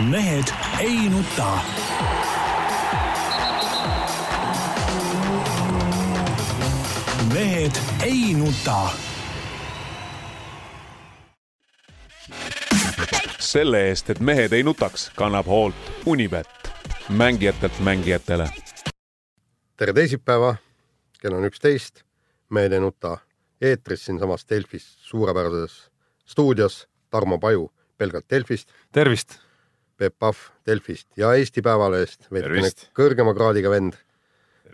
mehed ei nuta. mehed ei nuta. selle eest, et mehed ei nutaks, kannab hoolt Unibet, mängijatelt mängijatele. tere teisipäeva, kell on üksteist, Mehed ei nuta eetris siinsamas Delfis suurepärases stuudios Tarmo Paju pelgalt Delfist, tervist! Peep Pahv Delfist ja Eesti Päevalehest, veidikene kõrgema kraadiga vend.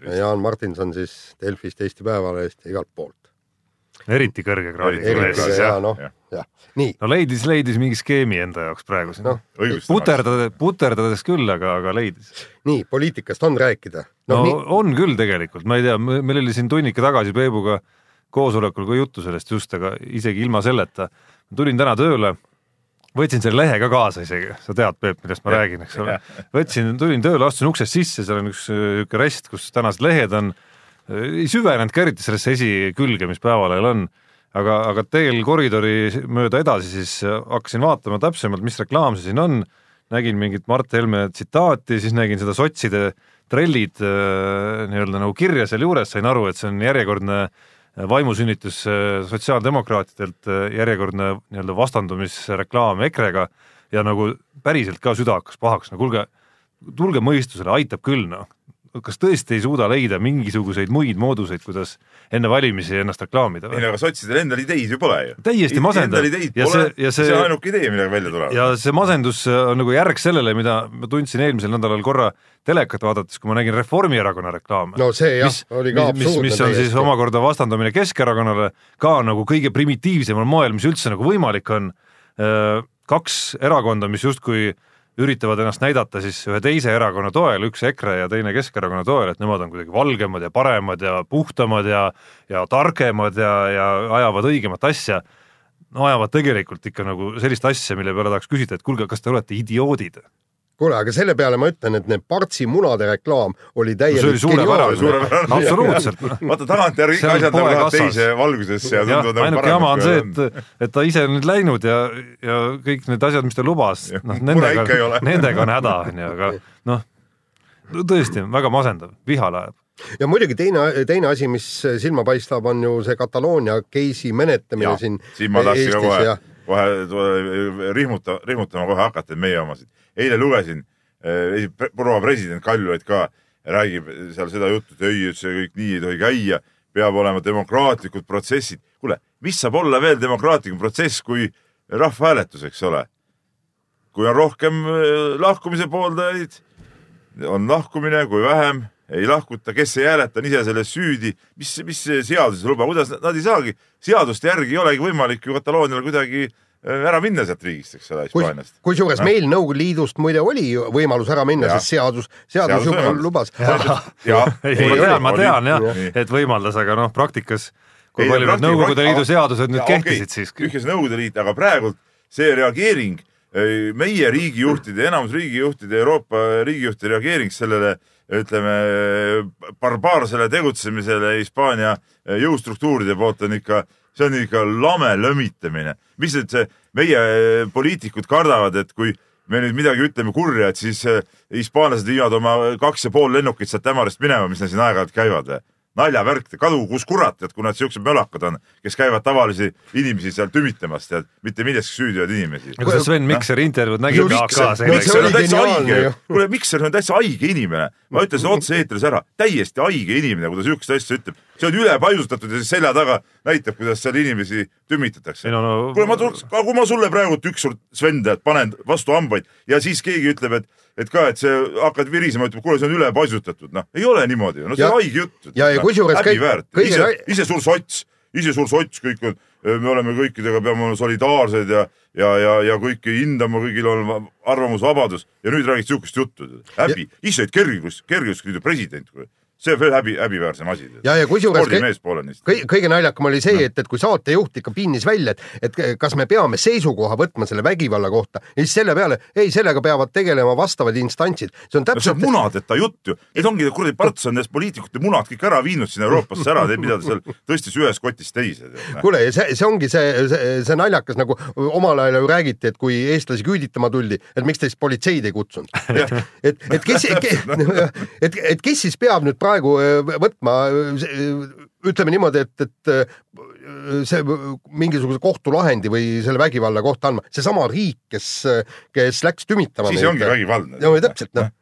ja Jaan Martinson siis Delfist, Eesti Päevalehest ja igalt poolt. eriti kõrge kraadiga mees. kõrge ja noh, jah. jah, nii, no leidis, leidis mingi skeemi enda jaoks praegu siin no,. puterdades, puterdades küll, aga, aga leidis. nii poliitikast on rääkida. no noh, nii, on küll tegelikult, ma ei tea, meil oli siin tunnike tagasi Peebuga koosolekul ka juttu sellest just, aga isegi ilma selleta. tulin täna tööle, võtsin selle lehe ka kaasa isegi, sa tead, Peep, millest ma räägin, eks ole. võtsin, tulin tööle, astusin uksest sisse, seal on üks niisugune rest, kus tänased lehed on, ei süvenenud ka eriti sellesse esikülge, mis Päevalehel on, aga, aga teel koridori mööda edasi siis hakkasin vaatama täpsemalt, mis reklaam see siin on, nägin mingit Mart Helme tsitaati, siis nägin seda sotside trellid äh, nii-öelda nagu kirja sealjuures, sain aru, et see on järjekordne vaimusünnitus äh, sotsiaaldemokraatidelt, järjekordne nii-öelda vastandumisreklaam EKRE-ga ja nagu päriselt ka süda hakkas pahaks, no kuulge, tulge mõistusele, aitab küll noh. Kas tõesti ei suuda leida mingisuguseid muid mooduseid, kuidas enne valimisi ennast reklaamida ei või? no aga sotsidel endal ideid ju pole ju. Täiesti masendav. Endal ideid Ja pole see-, ja see see- on ainuke idee, millega välja tulevad. ja see masendus on nagu järg sellele, mida ma tundsin eelmisel nädalal korra telekat vaadates, kui ma nägin Reformierakonna reklaame. no see jah mis, oli ka mis, mis, absurdne mis on siis omakorda vastandamine Keskerakonnale ka nagu kõige primitiivsemal moel, mis üldse nagu võimalik on. kaks erakonda, mis justkui üritavad ennast näidata siis ühe teise erakonna toel, üks EKRE ja teine Keskerakonna toel, et nemad on kuidagi valgemad ja paremad ja puhtamad ja, ja targemad ja, ja ajavad õigemat asja no ajavad tegelikult ikka nagu sellist asja, mille peale tahaks küsida, et kuulge, kas te olete idioodid? kuule, aga selle peale ma ütlen, et need Partsi munade reklaam oli täielik suurepärane, suurepärane. absoluutselt. vaata tagantjärgi on asjad lähevad teise valgusesse ja tunduvad nagu ainuke jama on see, paremad. et, et ta ise on nüüd läinud ja, ja kõik need asjad, mis ta lubas, noh, nendega ole., nendega on häda, onju, aga noh, tõesti väga masendav, vihale ajab. ja muidugi teine, teine asi, mis silma paistab, on ju see Kataloonia case'i menetlemine siin siin ka Eestis kohe ja, kohe rihmuta, rihmutama kohe hakata, et meie omasid. eile lugesin eh, proua president Kaljulaid ka räägib seal seda juttu, et ei, see kõik nii ei tohi käia, peab olema demokraatlikud protsessid. kuule, mis saab olla veel demokraatlikum protsess kui rahvahääletus, eks ole? kui on rohkem eh, lahkumise pooldajaid, on lahkumine, kui vähem ei lahkuta, kes ei hääleta, on ise selles süüdi, mis, mis see seadus lubab, kuidas nad- ei saagi, seaduste järgi ei olegi võimalik ju Kataloonial kuidagi äh, ära minna sealt riigist, eks ole, Hispaaniast. kusjuures Noh. meil Nõukogude Liidust muide oli ju võimalus ära minna, sest seadus, seadus Seadus juba lubas. ma tean, jah Nii., et võimaldas, aga noh, praktikas kui palju need Nõukogude Liidu seadused nüüd Jaa, kehtisid okei, siis? tühjas Nõukogude Liit, aga praegult see reageering, meie riigijuhtide, enamus riigijuhtide, Euroopa riigijuhtide reageering sellele ütleme barbaarsele tegutsemisele Hispaania jõustruktuuride poolt on ikka, see on ikka lame lömitamine. mis nüüd see, meie poliitikud kardavad, et kui me nüüd midagi ütleme kurja, et siis eh, hispaanlased viivad oma kaks ja pool lennukit sealt Ämarist minema, mis nad siin aeg-ajalt käivad. naljavärk, kadu, kus kurat, et kui nad siuksed mölakad on, kes käivad tavalisi inimesi seal tümitamas, tead, mitte milleski süüdi olevaid inimesi. aga sa Sven Mikseri intervjuud nägid Just AK-s kuule Mikser on täitsa haige inimene, ma ütlesin otse-eetris ära, täiesti haige inimene, kui ta siukest asja ütleb, see on ülepaisutatud ja siis selja taga näitab, kuidas seal inimesi tümitatakse. No, no kuule, ma tuleks, aga kui ma sulle praegu tüksur Sven tead, panen vastu hambaid ja siis keegi ütleb, et, et ka, et see hakkad virisema, ütleb, kuule, see on ülepaisutatud, noh, ei ole niimoodi, no see on haige jutt. ja- ja kusjuures kõik- kõige ise ise suur sots, ise suur sots, kõik on, me oleme kõikidega, peame olema solidaarsed ja, ja, ja, ja kõiki hindama, kõigil on arvamusvabadus. Ja nüüd räägid siukest juttu, häbi, olid kergus, kergusliidu president, see on veel häbi, häbiväärsem asi. ja, ja kusjuures kõi- spordimees pole neist. kõi- kõige naljakam oli see, et, et kui saatejuht ikka pinnis välja, et, et kas me peame seisukoha võtma selle vägivalla kohta ja siis selle peale, ei, sellega peavad tegelema vastavad instantsid. see on no see täpselt on, munadeta jutt ju, need ongi kuradi nendest poliitikute munad kõik ära viinud sinna Euroopasse ära, mida ta seal tõstis ühes kotis teise. kuule, ja see, see ongi see, see, see naljakas, nagu omal ajal ju räägiti, et kui eestlasi küüditama tuldi, et miks te siis politseid ei kutsunud. et, et, et kes, et, et kes siis peab nüüd praegu äh, võtma, ütleme niimoodi, et, et äh, see mingisuguse kohtulahendi või selle vägivalla kohta andma, seesama riik, kes, kes läks tümitama. siis ongi. vägivaldne. no täpselt, noh.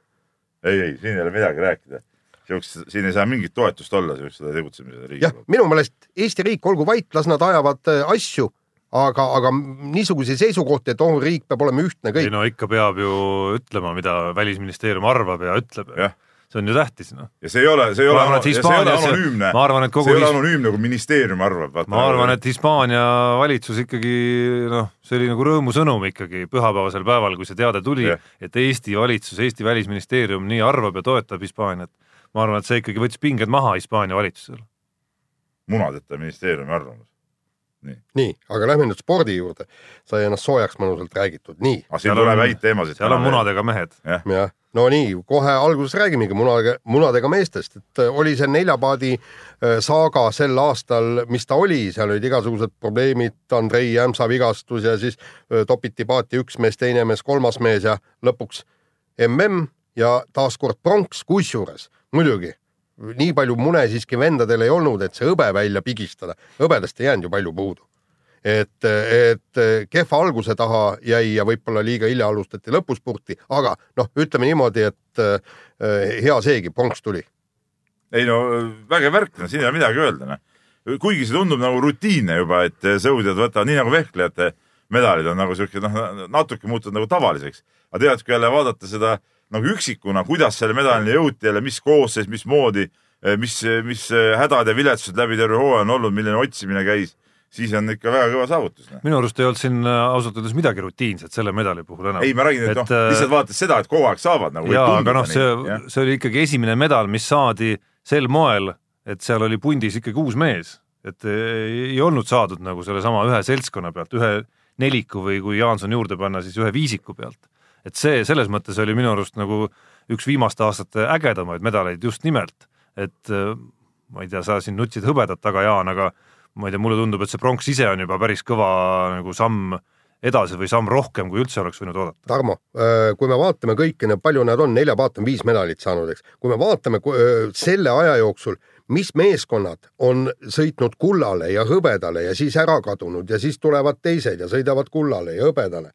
ei, ei, siin ei ole midagi rääkida. siukest, siin ei saa mingit toetust olla siuksele tegutsemisele riigi jah, minu meelest Eesti riik olgu vait, las nad ajavad asju, aga, aga niisuguseid seisukohti, et oh, riik peab olema ühtne ei kõik. no ikka peab ju ütlema, mida Välisministeerium arvab ja ütleb Jah.. See on ju tähtis, noh. ja see ei ole, see ei ole Ma ja see ei ole anonüümne. ma arvan, et kogu see ei ole anonüümne, kui ministeerium arvab. ma arvan, et Hispaania valitsus ikkagi noh, see oli nagu rõõmusõnum ikkagi pühapäevasel päeval, kui see teade tuli Jah., et Eesti valitsus, Eesti välisministeerium nii arvab ja toetab Hispaaniat. ma arvan, et see ikkagi võttis pinged maha Hispaania valitsusel. munadeta ministeeriumi arvamus. nii, aga lähme nüüd spordi juurde. sai ennast soojaks mõnusalt räägitud, nii, siin Seal on- tuleb häid teemasid. seal on. munadega mehed. jah, no nii, kohe alguses räägimegi munadega, munadega meestest, et äh, oli see neljapaadi äh, saaga sel aastal, mis ta oli, seal olid igasugused probleemid, Andrei Jämsa vigastus ja siis öö, topiti paati üks mees, teine mees, kolmas mees ja lõpuks mm ja taaskord pronks, kusjuures muidugi nii palju mune siiski vendadel ei olnud, et see hõbe välja pigistada, hõbedast ei jäänud ju palju puudu et, et kehva alguse taha jäi ja võib-olla liiga hilja alustati lõpuspurti, aga noh, ütleme niimoodi, et äh, hea seegi, pronks tuli. ei no vägev värk, no siin ei ole midagi öelda, noh. kuigi see tundub nagu rutiinne juba, et sõudjad võtavad nii nagu vehklejate medalid on nagu siuke noh, natuke muutunud nagu tavaliseks. aga tead, kui jälle vaadata seda nagu üksikuna, kuidas selle medalini jõuti jälle, mis koosseis, mismoodi, mis, mis hädad ja viletsused läbi terve hooaja on olnud, milline otsimine käis, siis on ikka väga kõva saavutus. noh. minu arust ei olnud siin äh, ausalt öeldes midagi rutiinset selle medali puhul enam. ei, ma räägin, et noh, lihtsalt vaadates seda, et kogu aeg saavad nagu. jaa, aga noh, see, see oli ikkagi esimene medal, mis saadi sel moel, et seal oli pundis ikkagi uus mees, et ei, ei olnud saadud nagu sellesama ühe seltskonna pealt, ühe neliku või kui Jaanson juurde panna, siis ühe viisiku pealt. et see selles mõttes oli minu arust nagu üks viimaste aastate ägedamaid medaleid just nimelt, et äh, ma ei tea, sa siin nutsid hõbedat taga, Jaan, aga ma ei tea, mulle tundub, et see pronks ise on juba päris kõva nagu samm edasi või samm rohkem, kui üldse oleks võinud oodata. Tarmo, kui me vaatame kõiki, palju nad on, nelja paat on viis medalit saanud, eks. kui me vaatame öö, selle aja jooksul, mis meeskonnad on sõitnud kullale ja hõbedale ja siis ära kadunud ja siis tulevad teised ja sõidavad kullale ja hõbedale.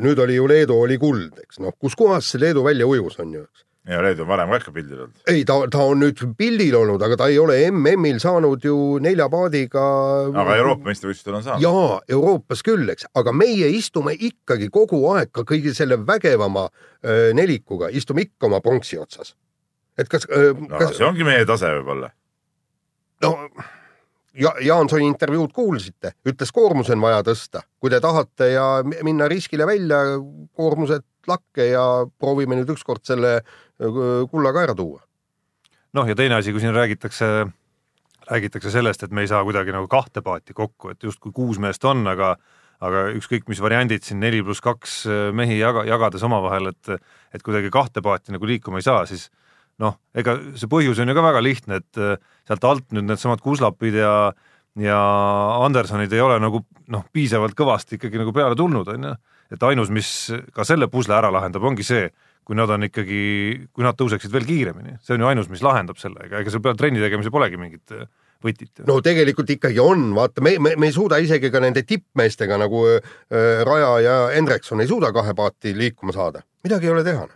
nüüd oli ju Leedu oli kuld, eks noh, kus kohas see Leedu välja ujus on ju, eks. Ja Leedu on varem ka ikka pildil olnud. ei, ta, ta on nüüd pildil olnud, aga ta ei ole MM-il saanud ju nelja paadiga. aga Euroopa meistrivõistlustel on saanud. jaa, Euroopas küll, eks, aga meie istume ikkagi kogu aeg ka kõige selle vägevama öö, nelikuga, istume ikka oma pronksi otsas. et kas, no kas see ongi meie tase võib-olla. no ja Jaansoni intervjuud kuulsite, ütles koormusi on vaja tõsta, kui te tahate ja mi- minna riskile välja, koormused lakke ja proovime nüüd ükskord selle öö, kulla ka ära tuua. noh, ja teine asi, kui siin räägitakse, räägitakse sellest, et me ei saa kuidagi nagu kahte paati kokku, et justkui kuus meest on, aga aga ükskõik mis variandid siin neli pluss kaks mehi jaga, jagades omavahel, et et kuidagi kahte paati nagu liikuma ei saa, siis noh, ega see põhjus on ju ka väga lihtne, et äh, sealt alt nüüd needsamad Kuslapid ja ja Andersonid ei ole nagu noh, piisavalt kõvasti ikkagi nagu peale tulnud, on ju. et ainus, mis ka selle pusle ära lahendab, ongi see, kui nad on ikkagi, kui nad tõuseksid veel kiiremini, see on ju ainus, mis lahendab selle, ega, ega seal peale trenni tegemisel polegi mingit äh, võtit no tegelikult ikkagi on, vaata, me, me, me ei suuda isegi ka nende tippmeestega nagu öö, Raja ja Hendrikson ei suuda kahe paati liikuma saada, midagi ei ole teha.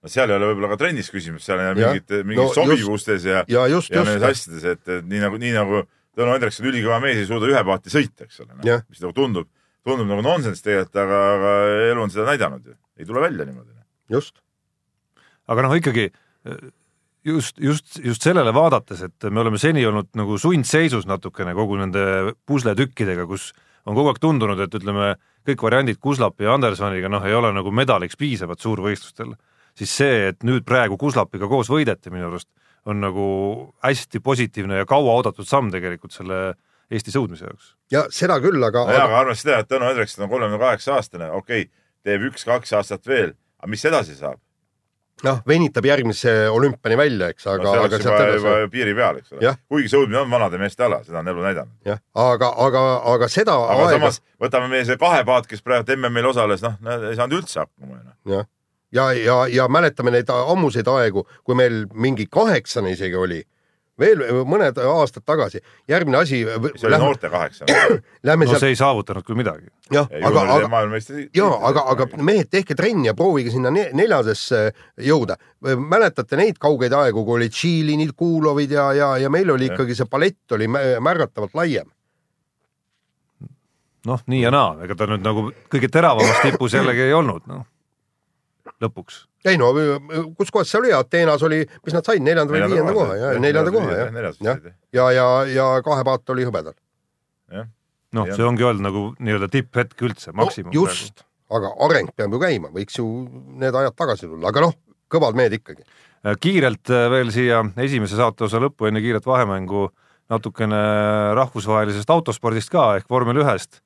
No seal ei ole võib-olla ka trennis küsimus, seal on Jah. mingid, mingid No sobivustes ja, ja just, ja nendes just, asjades, et et nii nagu, nii nagu Tõnu Hendrikson, ülikõva mees, ei suuda ühe paati sõita, eks ole no.. mis nagu tundub, tundub nagu nonsenss tegelikult, aga, aga elu on seda näidanud ju. ei tule välja niimoodi. just. aga noh, ikkagi just, just, just sellele vaadates, et me oleme seni olnud nagu sundseisus natukene kogu nende pusletükkidega, kus on kogu aeg tundunud, et ütleme, kõik variandid Kuslapi ja Andersoniga noh, ei ole nagu medaliks piisavad suurvõistlustel, siis see, et nüüd praegu Kuslapiga koos võideti minu arust, on nagu hästi positiivne ja kauaoodatud samm tegelikult selle Eesti sõudmise jaoks. ja seda küll, aga, nojah, aga aga arvestades seda, et Tõnu Hendrikson on kolmekümne kaheksa aastane, okei okay,, teeb üks-kaks aastat veel, aga mis edasi saab? noh, venitab järgmise olümpiani välja, eks, no aga see aga sealt edasi juba piiri peal, eks ole kuigi sõudmine on vanade meeste ala, seda on elu näidanud. jah, aga, aga, aga seda aga aega samas võtame meie see kahepaat, kes praegu MM-il osales, noh, ei saanud üldse hakkama. jah, ja, ja, ja mäletame neid ammuseid aegu, kui meil mingi kaheksane isegi oli, veel mõned aastad tagasi. järgmine asi, see oli lähme, noorte kaheksa. lähme no sealt, see ei saavutanud küll midagi. jah, aga, aga ja aga, aga mehed, tehke trenni ja proovige sinna ne- neljasesse jõuda. mäletate neid kaugeid aegu, kui olid Šiilinid, Kuulovid ja, ja, ja meil oli ikkagi see palett oli mä- märgatavalt laiem. noh, nii ja naa, ega ta nüüd nagu kõige teravamas tipus jällegi ei olnud, noh, lõpuks. ei no kus kohas see oli, Ateenas oli, mis nad said, neljanda või viienda koha, jah. neljanda koha, Jah, jah vist, ja, ja, ja kahepaat oli hõbedal. noh, see ongi olnud nagu nii-öelda tipphetk üldse, maksimum no,. just, aga areng peab ju käima, võiks ju need ajad tagasi tulla, aga noh, kõvad mehed ikkagi. Äh, kiirelt äh, veel siia esimese saateosa lõppu enne kiiret vahemängu natukene rahvusvahelisest autospordist ka ehk vormel ühest.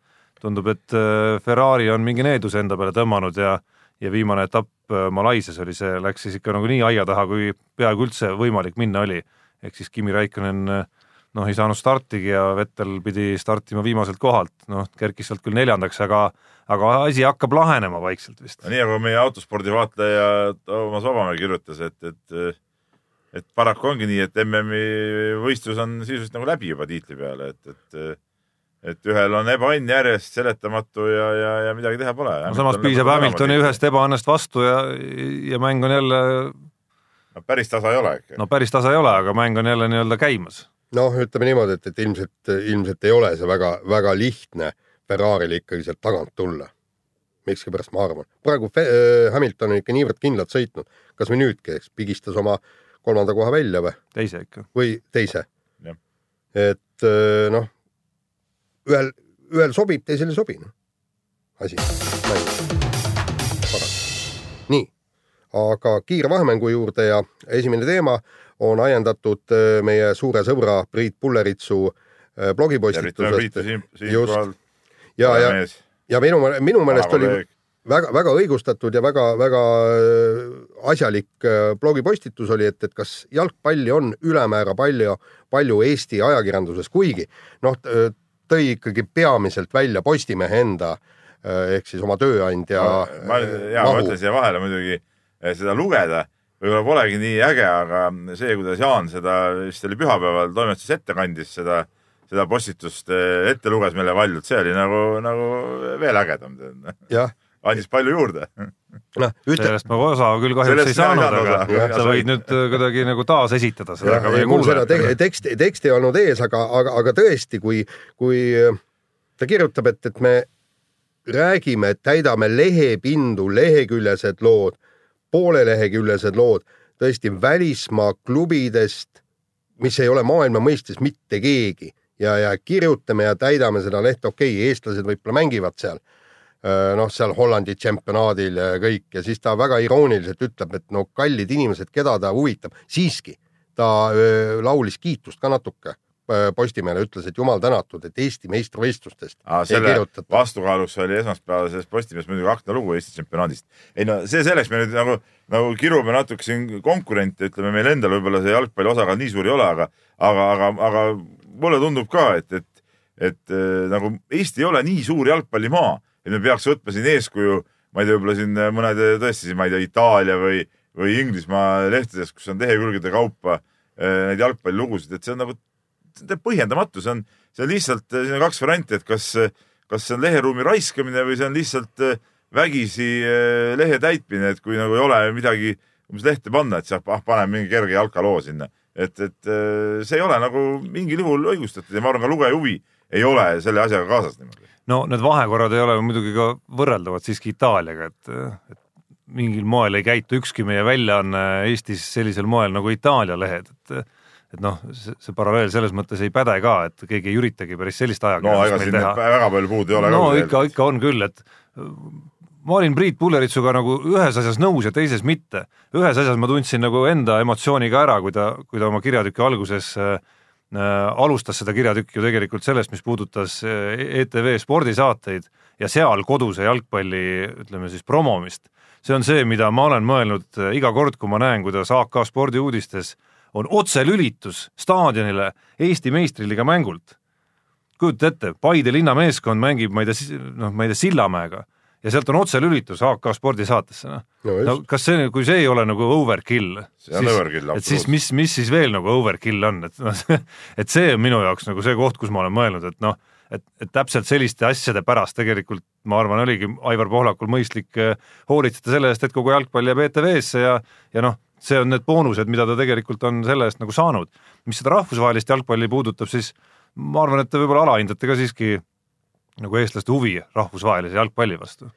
tundub, et äh, Ferrari on mingi needuse enda peale tõmmanud ja ja viimane etapp äh, Malaisias oli see, läks siis ikka nagu nii aia taha, kui peaaegu üldse võimalik minna oli. ehk siis Kimi Raikkonen äh, noh, ei saanud startigi ja Vettel pidi startima viimaselt kohalt, noh, kerkis sealt küll neljandaks, aga aga asi hakkab lahenema vaikselt vist nii nagu meie autospordi vaatleja Toomas Vabamäe kirjutas, et, et et paraku ongi nii, et MM-i võistlus on sisuliselt nagu läbi juba tiitli peale, et, et et ühel on ebaõnn järjest seletamatu ja, ja, ja midagi teha pole. no samas piisab Hamiltoni ühest ebaõnnest vastu ja, ja mäng on jälle, no,. päris tasa ei ole ikka no päris tasa ei ole, aga mäng on jälle nii-öelda käimas. noh, ütleme niimoodi, et, et ilmselt, ilmselt ei ole see väga-väga lihtne Ferrari'l ikkagi sealt tagant tulla. miskipärast ma arvan, praegu Fe- äh, Hamilton on ikka niivõrd kindlalt sõitnud, kas või nüüdki, eks pigistas oma kolmanda koha välja või, teise ikka. või teise et äh, noh, ühel, ühel sobib, teisel ei sobi, noh, asi. nii, aga kiire vahemängu juurde ja esimene teema on ajendatud äh, meie suure sõbra Priit Pulleritsu äh, blogipostitusest. Just. ja, ja, ja minu, minu meelest oli väga-väga õigustatud ja väga-väga äh, asjalik blogipostitus oli, et, et kas jalgpalli on ülemäära palju, palju Eesti ajakirjanduses, kuigi noh, tõi ikkagi peamiselt välja Postimehe enda äh, ehk siis oma tööandja ma, ja ma ütlen siia vahele muidugi eh, seda lugeda võib-olla polegi nii äge, aga see, kuidas Jaan seda, vist oli pühapäeval toimetuses ette kandis seda, seda postitust eh, ette luges meile valjult, see oli nagu, nagu veel ägedam. jah, andis palju juurde. noh, ütle, sellest ma osa küll kahjuks ei saanud, ei aga sa võid nüüd äh, kuidagi nagu taasesitada seda meie mul seda te teksti, teksti ei olnud ees, aga, aga, aga tõesti, kui, kui ta kirjutab, et, et me räägime, täidame lehepindu, leheküljesed lood, pooleleheküljesed lood, tõesti välismaa klubidest, mis ei ole maailma mõistes mitte keegi. Ja, ja kirjutame ja täidame seda lehte, okei okay,, eestlased võib-olla mängivad seal noh, seal Hollandi tšempionaadil ja kõik ja siis ta väga irooniliselt ütleb, et no kallid inimesed, keda ta huvitab, siiski ta öö, laulis kiitust ka natuke Postimehele, ütles, et jumal tänatud, et Eesti meistrivõistlustest ei kirjutata. vastukaaluks oli esmaspäevases Postimehes muidugi aknalugu Eesti tšempionaadist. ei no see selleks, me nüüd nagu, nagu kirume natuke siin konkurente, ütleme meil endal võib-olla see jalgpalli osakaal nii suur ei ole, aga, aga, aga, aga mulle tundub ka, et, et, et äh, nagu Eesti ei ole nii suur jalgpallimaa, et me peaks võtma siin eeskuju, ma ei tea, võib-olla siin mõned tõesti siin, ma ei tea, Itaalia või, või Inglismaa lehtedes, kus on lehekülgede kaupa äh, neid jalgpallilugusid, et see on nagu see on põhjendamatu, see on, see on lihtsalt, siin on kaks varianti, et kas, kas see on leheruumi raiskamine või see on lihtsalt äh, vägisi äh, lehe täitmine, et kui nagu ei ole midagi umbes lehte panna, et saab, ah, paneme mingi kerge jalkaloo sinna. et, et äh, see ei ole nagu mingil juhul õigustatud ja ma arvan, ka lugeja huvi ei ole selle asjaga kaasas niimoodi. no need vahekorrad ei ole muidugi ka võrreldavad siiski Itaaliaga, et, et mingil moel ei käitu ükski meie väljaanne Eestis sellisel moel nagu Itaalia lehed, et et noh, see, see paralleel selles mõttes ei päde ka, et keegi ei üritagi päris sellist no ega ajakirjandust meil teha väga palju puudu ei ole no ka. ikka, ikka on küll, et ma olin Priit Pulleritsuga nagu ühes asjas nõus ja teises mitte. ühes asjas ma tundsin nagu enda emotsiooni ka ära, kui ta, kui ta oma kirjatüki alguses äh alustas seda kirjatükki ju tegelikult sellest, mis puudutas äh, ETV spordisaateid ja seal koduse jalgpalli, ütleme siis promomist. see on see, mida ma olen mõelnud äh, iga kord, kui ma näen, kuidas AK spordiuudistes on otselülitus staadionile Eesti meistriliiga mängult. kujuta ette, Paide linnameeskond mängib, ma ei tea, noh, ma ei tea, Sillamäega ja sealt on otselülitus AK spordisaatesse, noh. No kas see, kui see ei ole nagu overkill, overkill, et siis mis, mis siis veel nagu overkill on, et noh, et see on minu jaoks nagu see koht, kus ma olen mõelnud, et noh, et, et täpselt selliste asjade pärast tegelikult ma arvan, oligi Aivar Pohlakul mõistlik eh, hoolitseda selle eest, et kogu jalgpall jääb ETV-sse ja, ja noh, see on need boonused, mida ta tegelikult on selle eest nagu saanud. mis seda rahvusvahelist jalgpalli puudutab, siis ma arvan, et te võib-olla alahindate ka siiski nagu eestlaste huvi rahvusvahelise jalgpalli vastu.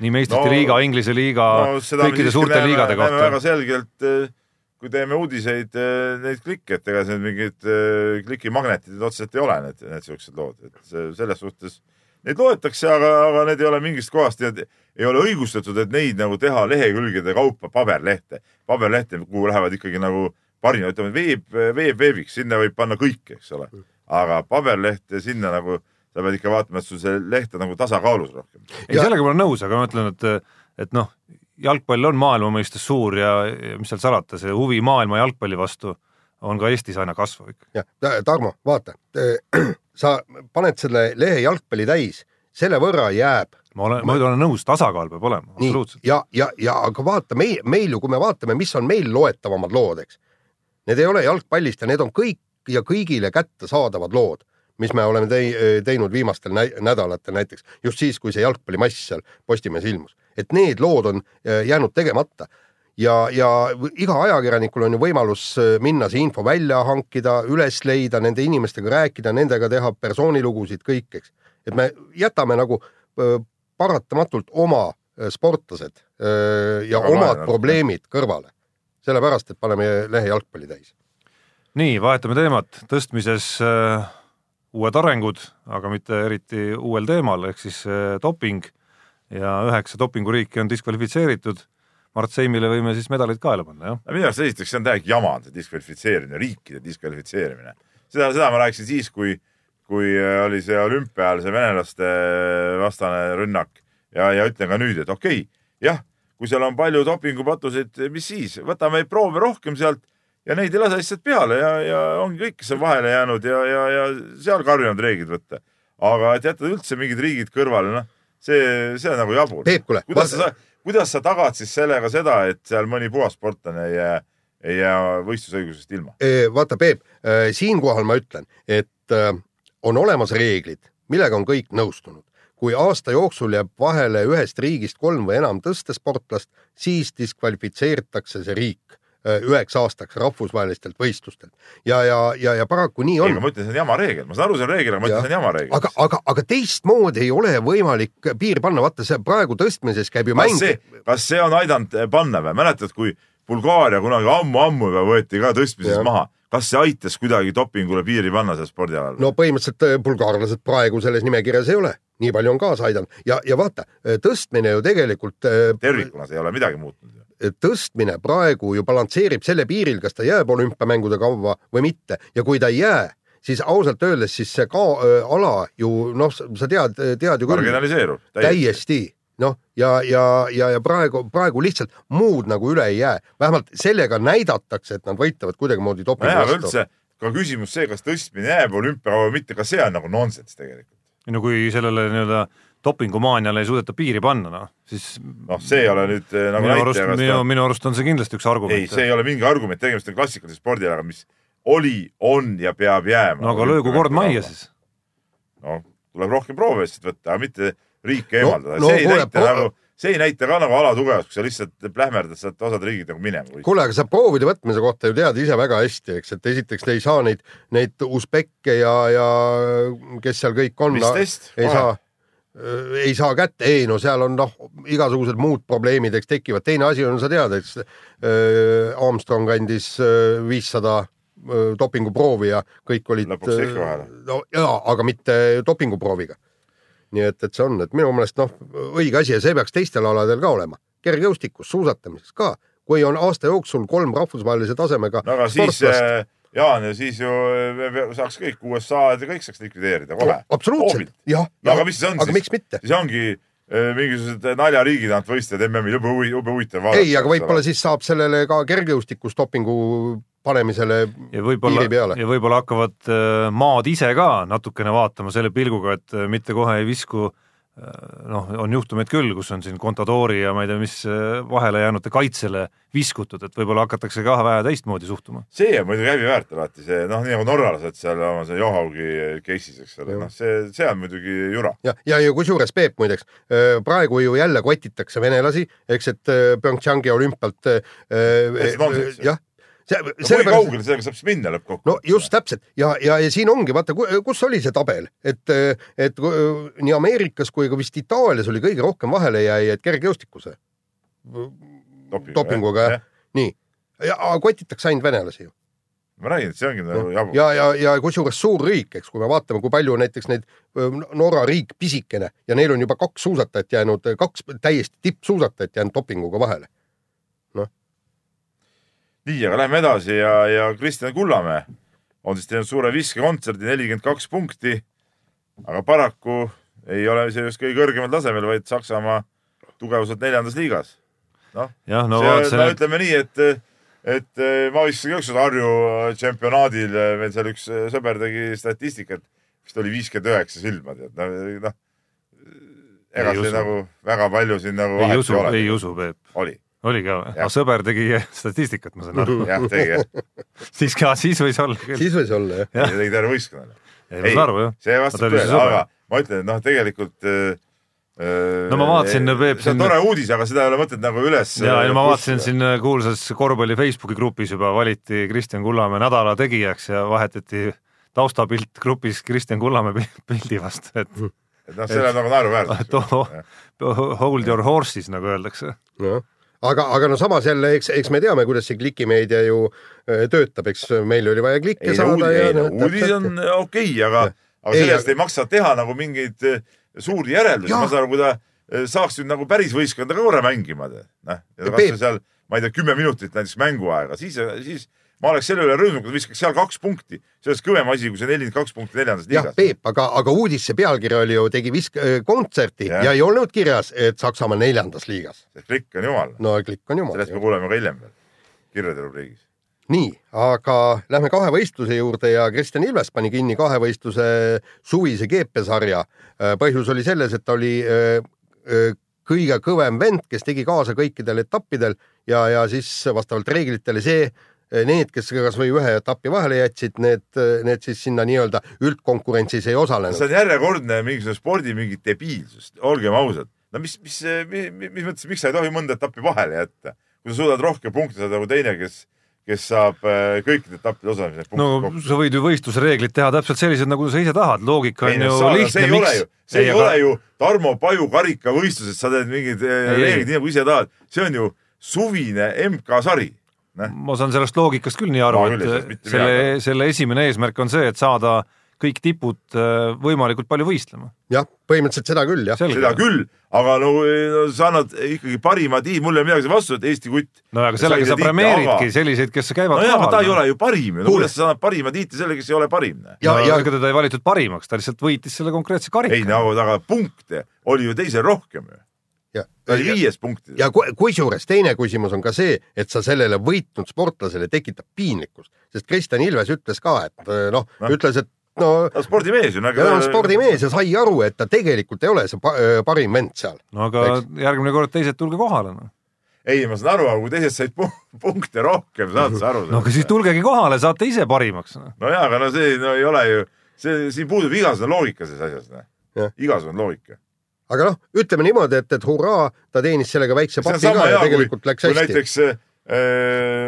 nii meistrite No- liiga, Inglise liiga no kõikide suurte näeme- liigade näeme väga kohta. selgelt, kui teeme uudiseid, neid klikke, et ega need mingid eh, klikimagnetid otseselt ei ole, need, need siuksed lood, et selles suhtes neid loetakse, aga, aga need ei ole mingist kohast, ei ole õigustatud, et neid nagu teha lehekülgede kaupa paberlehte, paberlehte, kuhu lähevad ikkagi nagu parimad, ütleme veeb, veeb veebiks, sinna võib panna kõike, eks ole. aga paberlehte sinna nagu, sa pead ikka vaatama, et sul see leht on nagu tasakaalus rohkem. ei, sellega ma olen nõus, aga ma ütlen, et, et noh, jalgpall on maailma mõistes suur ja, ja mis seal salata, see huvi maailma jalgpalli vastu on ka Eestis aina kasvav ikka. jah, Tarmo, vaata, sa paned selle lehe jalgpalli täis, selle võrra jääb ma olen, ma olen nõus, tasakaal peab olema, absoluutselt. ja, ja, ja aga vaata meil, meil ju, kui me vaatame, mis on meil loetavamad lood, eks. Need ei ole jalgpallist ja need on kõik ja kõigile kättesaadavad lood, mis me oleme tei, teinud viimastel nä nädalatel näiteks just siis, kui see jalgpallimass seal Postimehes ilmus, et need lood on äh, jäänud tegemata ja, ja iga ajakirjanikul on ju võimalus äh, minna see info välja hankida, üles leida, nende inimestega rääkida, nendega teha persoonilugusid, kõik, eks. et me jätame nagu öö, paratamatult oma sportlased ja Aga omad probleemid kõrvale. sellepärast, et paneme lehe jalgpalli täis. nii, vahetame teemat, tõstmises äh, uued arengud, aga mitte eriti uuel teemal, ehk siis äh, doping ja üheksa dopinguriiki on diskvalifitseeritud. Mart Seimile võime siis medalid kaela panna, jah. minu arust esiteks see on täiega jama, see diskvalifitseerimine, riikide diskvalifitseerimine. seda, seda ma rääkisin siis, kui, kui äh, oli see olümpia ajal see venelaste vastane rünnak ja, ja ütlen ka nüüd, et okei okay,, jah, kui seal on palju dopingupatuseid, mis siis, võtame proove rohkem sealt ja neid ei lase lihtsalt peale ja, ja ongi kõik, kes on vahele jäänud ja, ja, ja seal karmimad reeglid võtta. aga et jätta üldse mingid riigid kõrvale, noh, see, see on nagu jabur. Kuidas sa, kuidas sa tagad siis sellega seda, et seal mõni puhas sportlane ei jää, ei jää võistlusõigusest ilma? vaata, Peep, siinkohal ma ütlen, et öö, on olemas reeglid, millega on kõik nõustunud. kui aasta jooksul jääb vahele ühest riigist kolm või enam tõstesportlast, siis diskvalifitseeritakse see riik üheks aastaks rahvusvahelistelt võistlustelt ja, ja, ja, ja paraku nii ei, on aga ma ütlen, see on jama reegel, ma saan aru, see on reegel, aga ma ütlen, see on jama reegel. aga, aga, aga teistmoodi ei ole võimalik piiri panna, vaata see praegu tõstmises käib ju kas mäng kas see on aidanud eh, panna või? mäletad, kui Bulgaaria kunagi ammu-ammu juba võeti ka tõstmises Jah. maha, kas see aitas kuidagi dopingule piiri panna seal spordialal? no põhimõtteliselt äh, bulgaarlased praegu selles nimekirjas ei ole, nii palju on kaasa aidanud ja, ja vaata, tõstmine ju tegelikult, tervikuna see ei ole midagi muutnud. Tõstmine praegu ju balansseerib selle piiril, kas ta jääb olümpiamängude kavva või mitte ja kui ta ei jää, siis ausalt öeldes siis see ka ala ju noh, sa tead, tead ju küll marginaliseerub. täiesti noh, ja, ja, ja, ja praegu, praegu lihtsalt muud nagu üle ei jää, vähemalt sellega näidatakse, et nad võitlevad kuidagimoodi dopingu vastu. üldse ka küsimus see, kas tõstmine jääb olümpiakava või mitte, ka see on nagu nonsenss tegelikult. no kui sellele nii-öelda dopingumaaniale ei suudeta piiri panna, noh, siis noh, see ei ole nüüd eh, nagu minu arust, minu, minu arust on see kindlasti üks ta, ei, argument. see ei ole mingi argument, tegemist on klassikalise spordialaga, mis oli, on ja peab jääma. no aga löögu kord majja. siis. noh, tuleb rohkem proove lihtsalt võtta, aga mitte riike No- eemaldada no no,, see ei kuule, näita nagu, see ei näita ka nagu alatugevust, kui sa lihtsalt plähmerdad sealt osad riigid nagu minema. kuule, aga sa proovide võtmise kohta ju tead ise väga hästi, eks, et esiteks te ei saa neid, neid usbekke ja, ja kes seal kõik on. mis test? ei saa, ei saa kätte, ei no seal on noh, igasugused muud probleemid, eks tekivad, teine asi on, sa tead, eks äh, Armstrong andis äh, viissada äh, dopinguproovi ja kõik olid. Lõpuks ikka vahele. no jaa, aga mitte dopinguprooviga. nii et, et see on, et minu meelest noh, õige asi ja see peaks teistel aladel ka olema, kergejõustikus, suusatamises ka, kui on aasta jooksul kolm rahvusvahelise tasemega no aga siis äh, Jaan ja siis ju saaks kõik USA-d ja kõik saaks likvideerida kohe. absoluutselt, jah. no aga mis see on aga siis? miks mitte? siis ongi äh, mingisugused naljariigi tagant võistlejad MM-il, jube huvi- jube huvitav vaadata. ei, aga võib-olla siis saab sellele ka kergejõustikus dopingu panemisele ja võib-olla piiri peale. ja võib-olla hakkavad äh, maad ise ka natukene vaatama selle pilguga, et äh, mitte kohe ei visku äh, noh, on juhtumeid küll, kus on siin Contadori ja ma ei tea, mis äh, vahele jäänute kaitsele viskutud, et võib-olla hakatakse ka vähe teistmoodi suhtuma. see on muidugi häbiväärt alati see noh, nii nagu norralased seal oma see Johaugi case'is, eks ole, noh, see, see on muidugi jura. ja, ja, ja kusjuures Peep muideks, praegu ju jälle kotitakse venelasi, eks, et äh, PyeongChangi olümpialt äh, Jah, kui kaugele sellega saab siis minna lõppkokkuvõttes? no just täpselt ja, ja, ja siin ongi, vaata, kus oli see tabel, et, et nii Ameerikas kui ka vist Itaalias oli kõige rohkem vahelejääjaid kergejõustikuse dopinguga jah, nii. kotitakse ainult venelasi ju. ma räägin, et see ongi nagu jabur. ja, ja, ja kusjuures suur riik, eks, kui me vaatame, kui palju näiteks neid Norra riik pisikene ja neil on juba kaks suusatajat jäänud, kaks täiesti tippsuusatajat jäänud dopinguga vahele. nii, aga lähme edasi ja, ja Kristjan Kullamäe on siis teinud suure viskekontserdi, nelikümmend kaks punkti. aga paraku ei ole see just kõige kõrgemal tasemel, vaid Saksamaa tugevuselt neljandas liigas. noh, no see no, ütleme nii, et, et eh, ma viskasin ka ükskord Harju tšempionaadil, meil seal üks eh, sõber tegi statistikat, vist oli viiskümmend üheksa silma, tead, noh. ega Ei see usu. nagu väga palju siin nagu ei usu, ei usu, Peep. oli, oli ka või? Sõber tegi statistikat, ma saan aru. jah, tegi jah, siis ka, siis võis olla küll. siis võis olla jah. Jah. tegi terve võistkonnale. ei, ma saan aru jah. see ta vastab tõele, aga ma ütlen, et noh, tegelikult äh, No ma vaatasin, Peep, see on tore uudis, aga seda ei ole mõtet nagu üles. ja, ja ma vaatasin siin kuulsas korvpalli Facebooki grupis juba valiti Kristjan Kullamäe nädala tegijaks ja vahetati taustapilt grupis Kristjan Kullamäe pi- pildi vastu, et et noh, see on nagu naeruväärne et. oh, hold your horses, nagu öeldakse. jah, aga, aga no samas jälle, eks, eks me teame, kuidas see klikimeedia ju äh, töötab, eks meil oli vaja klikke ei saada no noh, uudis on okei okay,, aga, aga Ei, sellest aga- ei maksa teha nagu mingeid eh, suuri järeldusi, ma saan aru, kui ta saaks nüüd nagu päris võistkonda ka korra mängima, noh, ja Ja kasvõi seal, ma ei tea, kümme minutit näiteks mänguaega, siis, siis ma oleks selle üle rõõmus, kui ta viskaks seal kaks punkti, see oleks kõvem asi, kui see nelikümmend kaks punkti neljandas jah, liigas. Peep, aga, aga uudise pealkiri oli ju, tegi visk-, kontserti ja. Jah. ja ei olnud kirjas, et Saksamaa neljandas liigas. see klikk on jumal, no klikk on jumal sellest. me kuuleme ka hiljem veel kirjade rubriigis. nii, aga lähme kahevõistluse juurde ja Kristjan Ilves pani kinni kahevõistluse suvise GP-sarja. põhjus oli selles, et ta oli öö, öö, kõige kõvem vend, kes tegi kaasa kõikidel etappidel ja, ja siis vastavalt reeglitele see, need, kes kasvõi ühe etapi vahele jätsid, need, need siis sinna nii-öelda üldkonkurentsis ei osalenud see. on järjekordne mingisugune spordi mingi debiilsus, olgem ausad. no mis, mis, mis, mis mõttes, miks sa ei tohi mõnda etappi vahele jätta, kui sa suudad rohkem punkte saada kui teine, kes, kes saab äh, kõikide etappide osalemisel no kokku. sa võid ju võistlusreeglid teha täpselt sellised, nagu sa ise tahad, loogika ei on ju saa- see lihtne, ei ole miks ju, see ei aga- ole ju Tarmo Paju karikavõistlused, sa teed mingid Ei, ei. reeglid nii nagu ise tahad, see on ju suvine MK-sari. ma saan sellest loogikast küll nii aru saaks et selle selle esimene eesmärk on see, et saada kõik tipud äh, võimalikult palju võistlema. jah, põhimõtteliselt seda küll jah. seda küll, aga no, no sa annad ikkagi parima tiimi, mul ei ole midagi selle vastu, et Eesti kutt. no aga sellega sa premeeridki selliseid, kes käivad nojah, aga ta ei kohal. ole ju parim ju, no kuidas sa annad parima tiitli selle, kes ei ole parim? ja no,, ja ega teda ei valitud parimaks, ta lihtsalt võitis selle konkreetse karika. ei no aga punkte oli ju teisel rohkem ju, ta oli viies punktides. ja ku- kusjuures teine küsimus on ka see, et sa sellele võitnud sportlasele tekitab piinlikkust, sest Kristjan Ilves ütles ka, et noh Noh. no., ütles, et no ta on spordimees ju. ja ta on spordimees ja sai aru, et ta tegelikult ei ole see pa parim vend seal. no aga Eks. järgmine kord teised tulge kohale noh. ei, ma saan aru, aga kui teised said pu- punkte rohkem, saad sa aru? no aga siis tulgegi kohale, saate ise parimaks no.. no jaa, aga no see no, ei ole ju, see, siin puudub igasugune loogika selles asjas Jah., igasugune loogika. Aga noh, ütleme niimoodi, et, et hurraa, ta teenis sellega väikse papi ka ja hea, kui, tegelikult läks hästi. näiteks äh,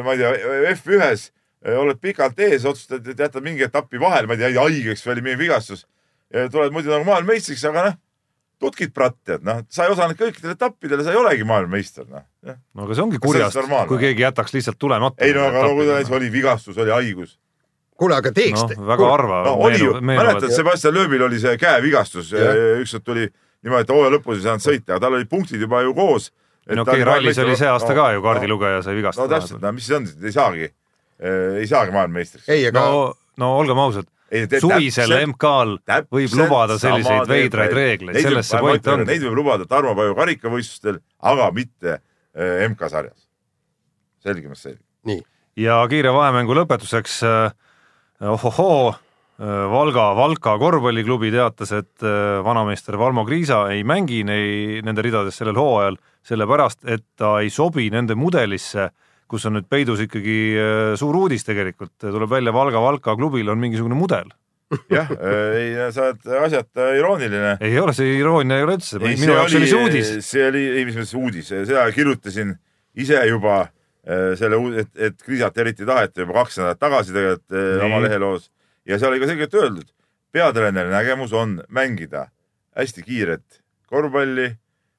ma ei tea, F1-s äh, oled pikalt ees, otsustad, et jätad mingi etapi vahele, ma ei tea, jäi haigeks või oli mingi vigastus. tuled muidu nagu maailmameistriks, aga noh, tutkid pratt, tead, noh, sa ei osalenud kõikidel etappidel ja sa ei olegi maailmameister, noh. no aga see ongi Kas see on kurjast normaalne?, kui keegi jätaks lihtsalt tulemata. ei no aga no kui ta näiteks oli vigastus, oli haigus. kuule, aga teeks noh, väga harva no oli ju, mäletad. Sebastian Loebil oli see käevigastus, Jah. ükskord tuli niimoodi, et hooaja lõpus ei saanud sõita, aga tal olid punktid juba ju koos. no okei, rallis oli see aasta ka ju, kaardilugeja sai no vigastada täpselt,. no mis siis on, ei saagi, ei saagi maailmameistriks. ei, aga no, no olgem ausad, suvisel MK-l võib lubada selliseid veidraid reegleid, selles see point on. Neid võib lubada Tarmo Paju karikavõistlustel, aga mitte eh, MK-sarjas. selgemast selge. nii, ja kiire vahemängu lõpetuseks äh, ohohoo, Valga, Valka korvpalliklubi teatas, et äh, vanameister Valmo Kriisa ei mängi nei, nende ridades sellel hooajal, sellepärast et ta ei sobi nende mudelisse, kus on nüüd peidus ikkagi äh, suur uudis tegelikult, tuleb välja Valga, Valka klubil on mingisugune mudel. jah, ei, sa oled asjata irooniline. ei ole, see iroonia ei ole üldse, minu jaoks oli see uudis. see oli, ei mis mõttes uudis, seda kirjutasin ise juba äh, selle, et, et Kriisat eriti taheti juba kaks nädalat tagasi tegelikult äh, oma leheloos ja seal oli ka selgelt öeldud, peatreeneri nägemus on mängida hästi kiiret korvpalli,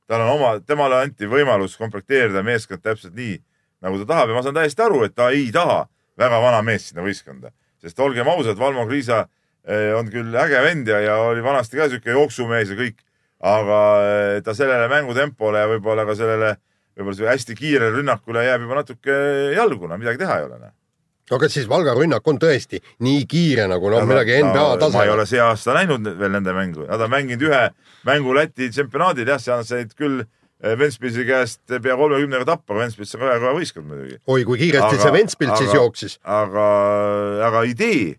tal on oma, temale anti võimalus komplekteerida meeskond täpselt nii, nagu ta tahab. Ja ma saan täiesti aru, et ta ei taha väga vana meest sinna võistkonda, sest olgem ausad, Valmo Kriisa eh, on küll äge vend ja, ja oli vanasti ka siuke jooksumees ja kõik, aga eh, ta sellele mängutempole ja võib-olla ka sellele võib-olla hästi kiirele rünnakule jääb juba natuke jalgu, no midagi teha ei ole. No kas siis Valga rünnak on tõesti nii kiire nagu noh, midagi NBA ma ei tasemel ole see aasta näinud veel nende mängu, nad on mänginud ühe mängu Läti tsempionaadil, jah, seal said küll eh, Ventspilsi käest pea kolmekümnega tappa, Ventspils on väga kõva võistkond muidugi. oi kui kiiresti see Ventspilt siis jooksis. aga, aga idee,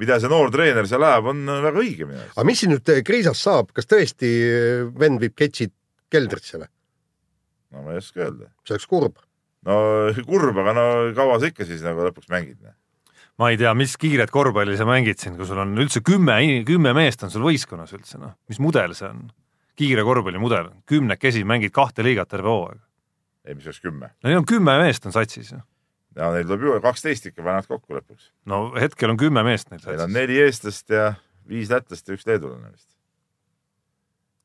mida see noor treener seal ajab, on väga õige minu arust. aga mis siin nüüd Kriisast saab, kas tõesti vend viib ketsid keldrisse või? no ma ei oska öelda. see oleks kurb. No kurb, aga no kaua sa ikka siis nagu lõpuks mängid? ma ei tea, mis kiiret korvpalli sa mängid siin, kui sul on üldse kümme, kümme meest on sul võistkonnas üldse, noh, mis mudel see on? kiire korvpalli mudel, kümnekesi mängid kahte liigat terve hooaeg. ei, mis oleks kümme. no neil on kümme meest on satsis ju. ja neil tuleb ju kaksteist ikka panevad kokku lõpuks. no hetkel on kümme meest neil meil on satsis. neli eestlast ja viis lätlast ja üks leedulane vist.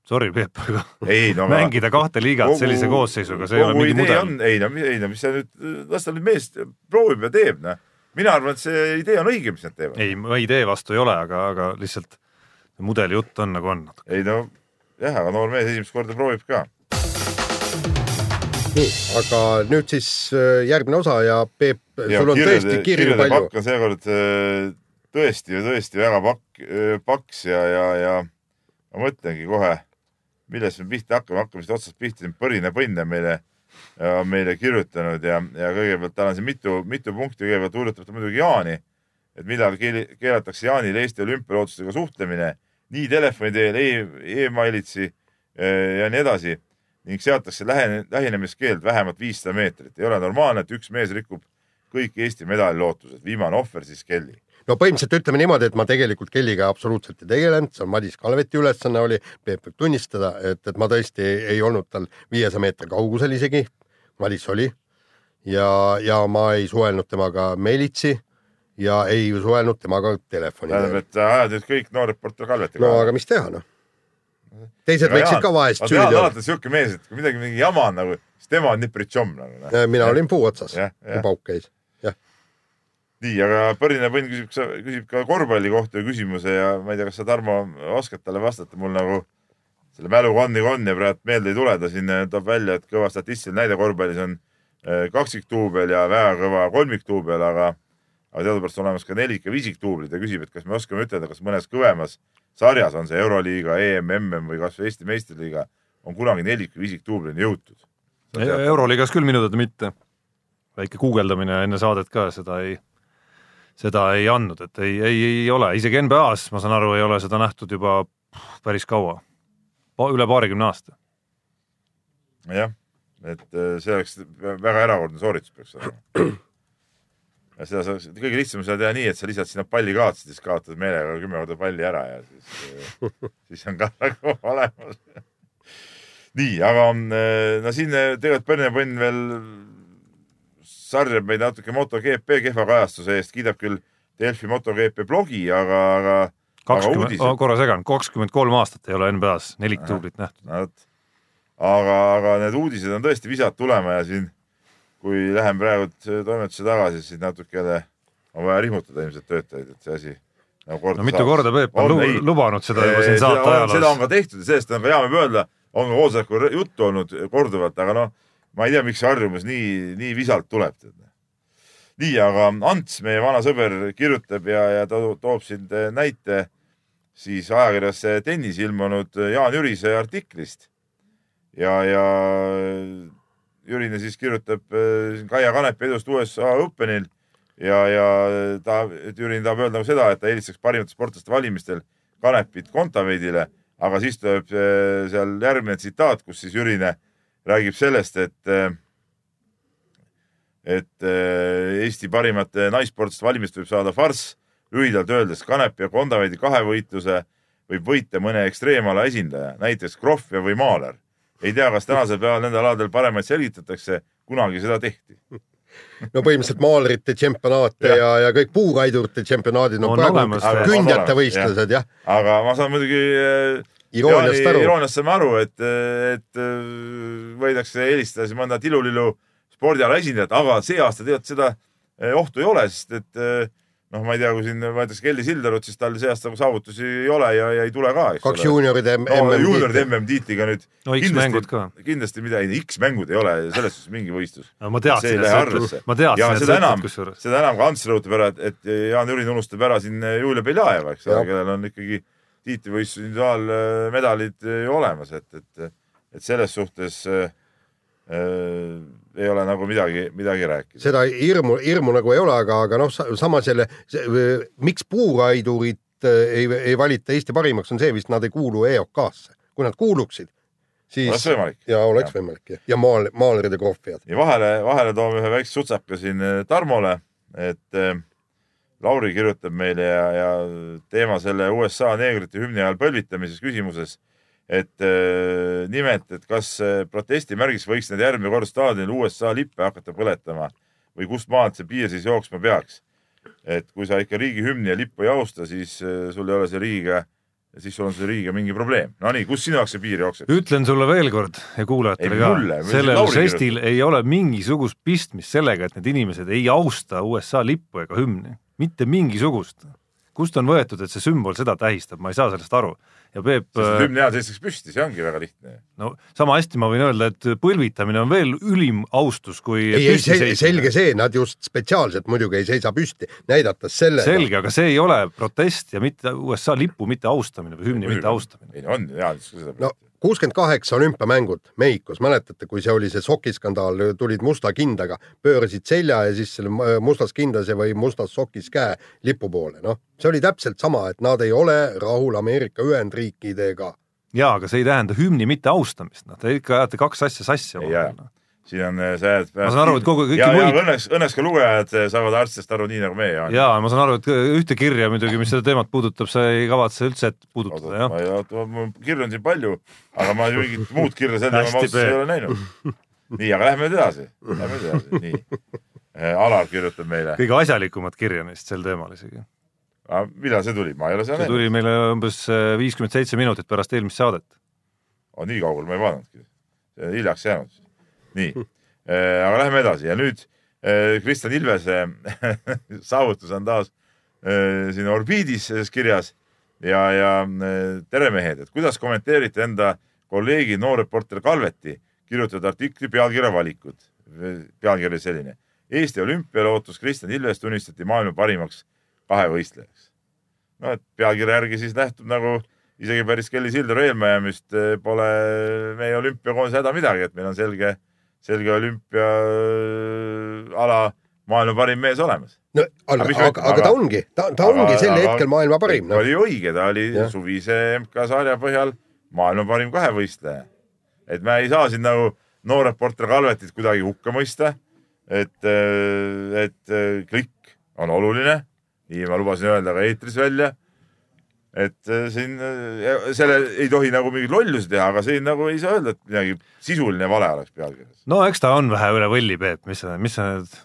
Sorry, Peep, aga ei no mängida kahte liigat sellise koosseisuga, see ei ole mingi mudel. ei no, ei no mis sa nüüd, las ta nüüd mees proovib ja teeb, noh. mina arvan, et see idee on õige, mis nad teevad. ei, ma idee vastu ei ole, aga, aga lihtsalt mudeli jutt on nagu on. ei no jah, aga noor mees esimest korda proovib ka. nii, aga nüüd siis äh, järgmine osa ja Peep, sul on tõesti kirju palju. pakk on seekord äh, tõesti, tõesti väga pakk, paks ja, ja, ja ma mõtlengi kohe, millest me pihta hakkame, hakkame siit otsast pihta, siin Põrine Põnn on meile, meile kirjutanud ja, ja kõigepealt tal on siin mitu, mitu punkti, kõigepealt huvitab ta muidugi Jaani, et millal keelatakse Jaanil Eesti olümpialootustega suhtlemine nii telefoni teel e, emailitsi ja nii edasi ning seatakse lähe-, lähenemiskeeld vähemalt viissada meetrit. ei ole normaalne, et üks mees rikub kõik Eesti medalilootused, viimane ohver siis Kelly. No põhimõtteliselt ütleme niimoodi, et ma tegelikult Kelliga absoluutselt ei tegelenud, see on Madis Kalveti ülesanne oli, Peep võib tunnistada, et, et ma tõesti ei, olnud tal viiesaja meetri kaugusel isegi, Madis oli ja, ja ma ei suhelnud temaga meilitsi ja ei suhelnud temaga telefoni tähendab, et ajad nüüd kõik noor reporter Kalvetiga. no aga mis teha, noh. teised võiksid ka vahest süüdi Jaan olla. alati siuke mees, et kui midagi, mingi jama on nagu, siis tema on nii pritšom nagu. Äh, mina olin puu otsas, kui pauk käis. nii, aga Põrine Põnn küsib, küsib ka korvpalli kohta ühe küsimuse ja ma ei tea, kas sa, Tarmo, oskad talle vastata, mul nagu selle mäluga on nagu on ja praegu meelde ei tule, ta siin eh, toob välja, et kõva statistiline näide korvpallis on eh, kaksikduubel ja väga kõva kolmikduubel, aga aga teadupärast olemas ka nelik- ja viisikduublid ja küsib, et kas me oskame ütelda, kas mõnes kõvemas sarjas, on see Euroliiga, EM, MM või kasvõi Eesti meistriliiga, on kunagi nelik- või viisikduublini jõutud. euroliigas küll minu teada mitte. väike guugeldamine enne saadet ka seda ei, seda ei andnud, et ei, ei, ei ole, isegi NBA-s ma saan aru, ei ole seda nähtud juba päris kaua, üle paarikümne aasta. jah, et eh, see oleks väga erakordne sooritus peaks olema. ja seda saaks, kõige lihtsam seda teha nii, et sa lisad sinna palli kaotasid, siis kaotad meelega kümme korda palli ära ja siis, siis on ka nagu olemas. nii, aga eh, no siin tegelikult Pärnu Põnn veel sarjab meid natuke MotoGP kehva kajastuse eest, kiidab küll Delfi MotoGP blogi, aga, aga, kakskümmend, uudised, korra segan, kakskümmend kolm aastat ei ole NBA-s nelikduublit nähtud. aga, aga need uudised on tõesti visad tulema ja siin, kui lähen praegu toimetuse tagasi, siis natuke jälle on vaja rihmutada ilmselt töötajaid, et see asi nagu korda no mitu saaks. korda Peep on On, ei. lubanud seda juba siin saate on- seda on ajaloos. ka tehtud ja sellest on ka hea meel öelda, on ka koosolekul juttu olnud korduvalt, aga noh, ma ei tea, miks see harjumus nii, nii visalt tuleb. nii, aga Ants, meie vana sõber, kirjutab ja, ja ta toob siin näite siis ajakirjas Tennis ilmunud Jaan Jürise artiklist ja, ja Jürine siis kirjutab siin Kaia Kanepi edust USA Openil ja, ja ta, Jürin tahab öelda nagu seda, et ta eelistaks parimate sportlaste valimistel Kanepit Kontaveidile, aga siis tuleb äh, seal järgmine tsitaat, kus siis Jürine räägib sellest, et äh, et äh, Eesti parimate naissportlaste valimist võib saada farss. lühidalt öeldes Kanepi ja Kontaveidi kahevõitluse võib võita mõne ekstreemala esindaja, näiteks Krohv või Maaler. ei tea, kas tänasel päeval nendel aladel paremaid selgitatakse, kunagi seda tehti. no põhimõtteliselt maalerite tšempionaate ja, ja, ja kõik puukaidurite tšempionaadid on, On praegu kündjate võistlused jah aga ma saan muidugi äh, Irooniast aru. irooniast saame aru, et, et äh, võidakse eelistada siis mõnda tilulilu spordiala esindajat, aga see aasta tead seda eh, ohtu ei ole, sest et eh, noh, ma ei tea, kui siin võetakse Kelly Sildarut, siis tal see aasta saavutusi ei ole ja, ja ei tule ka, eks kaks juunioride no juunioride MM-tiitlit. MM-tiitliga nüüd. No X-mängud ka.. kindlasti midagi, X-mängud ei ole selles suhtes mingi võistlus. no ma teadsin, et sa ütled kusjuures. seda enam ka Ants rõhutab ära, et, et Jaan Jürin unustab ära siin Julia Beljajeva, eks ole kellel on ikkagi tiitlivõistluse individuaalmedalid ju olemas, et, et, et selles suhtes äh, äh, ei ole nagu midagi, midagi rääkida. seda hirmu, hirmu nagu ei ole, aga, aga noh, samas jälle, miks puuraidurit äh, ei, ei valita Eesti parimaks, on see vist, nad ei kuulu EOK-sse. kui nad kuuluksid, siis oleks võimalik. ja oleks võimalik jah. ja maal, maaleride krohvijad. ja vahele, vahele toome ühe väikse sutsaka siin Tarmole, et eh, Lauri kirjutab meile ja, ja teema selle USA neegrite hümni ajal põlvitamises küsimuses, et eh, nimelt, et kas eh, protestimärgiks võiks need järgmine kord staadionil USA lippe hakata põletama või kust maalt see piir siis jooksma peaks. et kui sa ikka riigi hümni ja lippu ei austa, siis eh, sul ei ole see riigiga, siis sul on see riigiga mingi probleem. Nonii, kus sinu jaoks see piir jookseb? ütlen sulle veel kord ja kuulajatele ka sellel žestil ei ole mingisugust pistmist sellega, et need inimesed ei austa USA lippu ega hümni, mitte mingisugust. kust on võetud, et see sümbol seda tähistab, ma ei saa sellest aru. ja Peep, sest hümni ajal seistakse püsti, see ongi väga lihtne no sama hästi ma võin öelda, et põlvitamine on veel ülim austus kui ei, ei püsti selge, see, nad just spetsiaalselt muidugi ei seisa püsti, näidates selle. selge, aga see ei ole protest ja mitte USA lipu mitte austamine või hümni mitte austamine. ei no on hea, seda no kuuskümmend kaheksa olümpiamängud Mehhikos, mäletate, kui see oli see sokiskandaal, tulid musta kindaga, pöörasid selja ja siis selle mustas kindas või mustas sokis käe lipu poole, noh, see oli täpselt sama, et nad ei ole rahul Ameerika Ühendriikidega. jaa, aga see ei tähenda hümni mitte austamist, noh, te ikka ajate kaks asja sassi ei jää. Siin on, sa jääd. Ma saan aru, et kogu- kõiki ja, ja muid- õnneks, õnneks ka lugejad saavad arstidest aru nii nagu meie. jaa, ma saan aru, et ühte kirja muidugi, mis seda teemat puudutab, sa ei kavatse üldse et puudutada, jah? kirju on siin palju, aga ma mingit muud kirja sel teemal ausalt ei ole näinud. nii, aga lähme nüüd edasi, lähme nüüd edasi, nii. Alar kirjutab meile, kõige asjalikumat kirja neist sel teemal isegi. millal see tuli, ma ei ole seda see näinud. tuli meile umbes viiskümmend seitse minutit pärast eelmist saadet. nii kaugel ma ei vaadanudki, hiljaks jäänud. nii, aga lähme edasi ja nüüd eh, Kristjan Ilvese saavutus on taas eh, siin orbiidis selles kirjas ja, ja tere mehed, et kuidas kommenteerite enda kolleegi noorreporter Kalveti kirjutatud artikli pealkirja valikut? pealkiri selline. Eesti olümpialootus Kristjan Ilves tunnistati maailma parimaks kahevõistlejaks. no et pealkirja järgi siis nähtub nagu isegi päris Kelly Sildaru eelmajäämist pole meie olümpiakoondise häda midagi, et meil on selge, selge olümpiaala maailma parim mees olemas. no aga Aga, aga, aga, aga ta aga- ongi, ta, ta ongi sel hetkel maailma parim, noh. oli õige, ta oli Jah. suvise MK-sarja põhjal maailma parim kahevõistleja. et me ei saa siin nagu noorreporter Kalvetit kuidagi hukka mõista. et, et äh, klikk on oluline, nii ma lubasin öelda ka eetris välja. Et äh, siin äh, selle ei tohi nagu mingeid lollusi teha, aga siin nagu ei saa öelda, et midagi sisuline vale oleks pealkirjas. no eks ta on vähe üle võlli, Peep, mis sa, mis sa nüüd,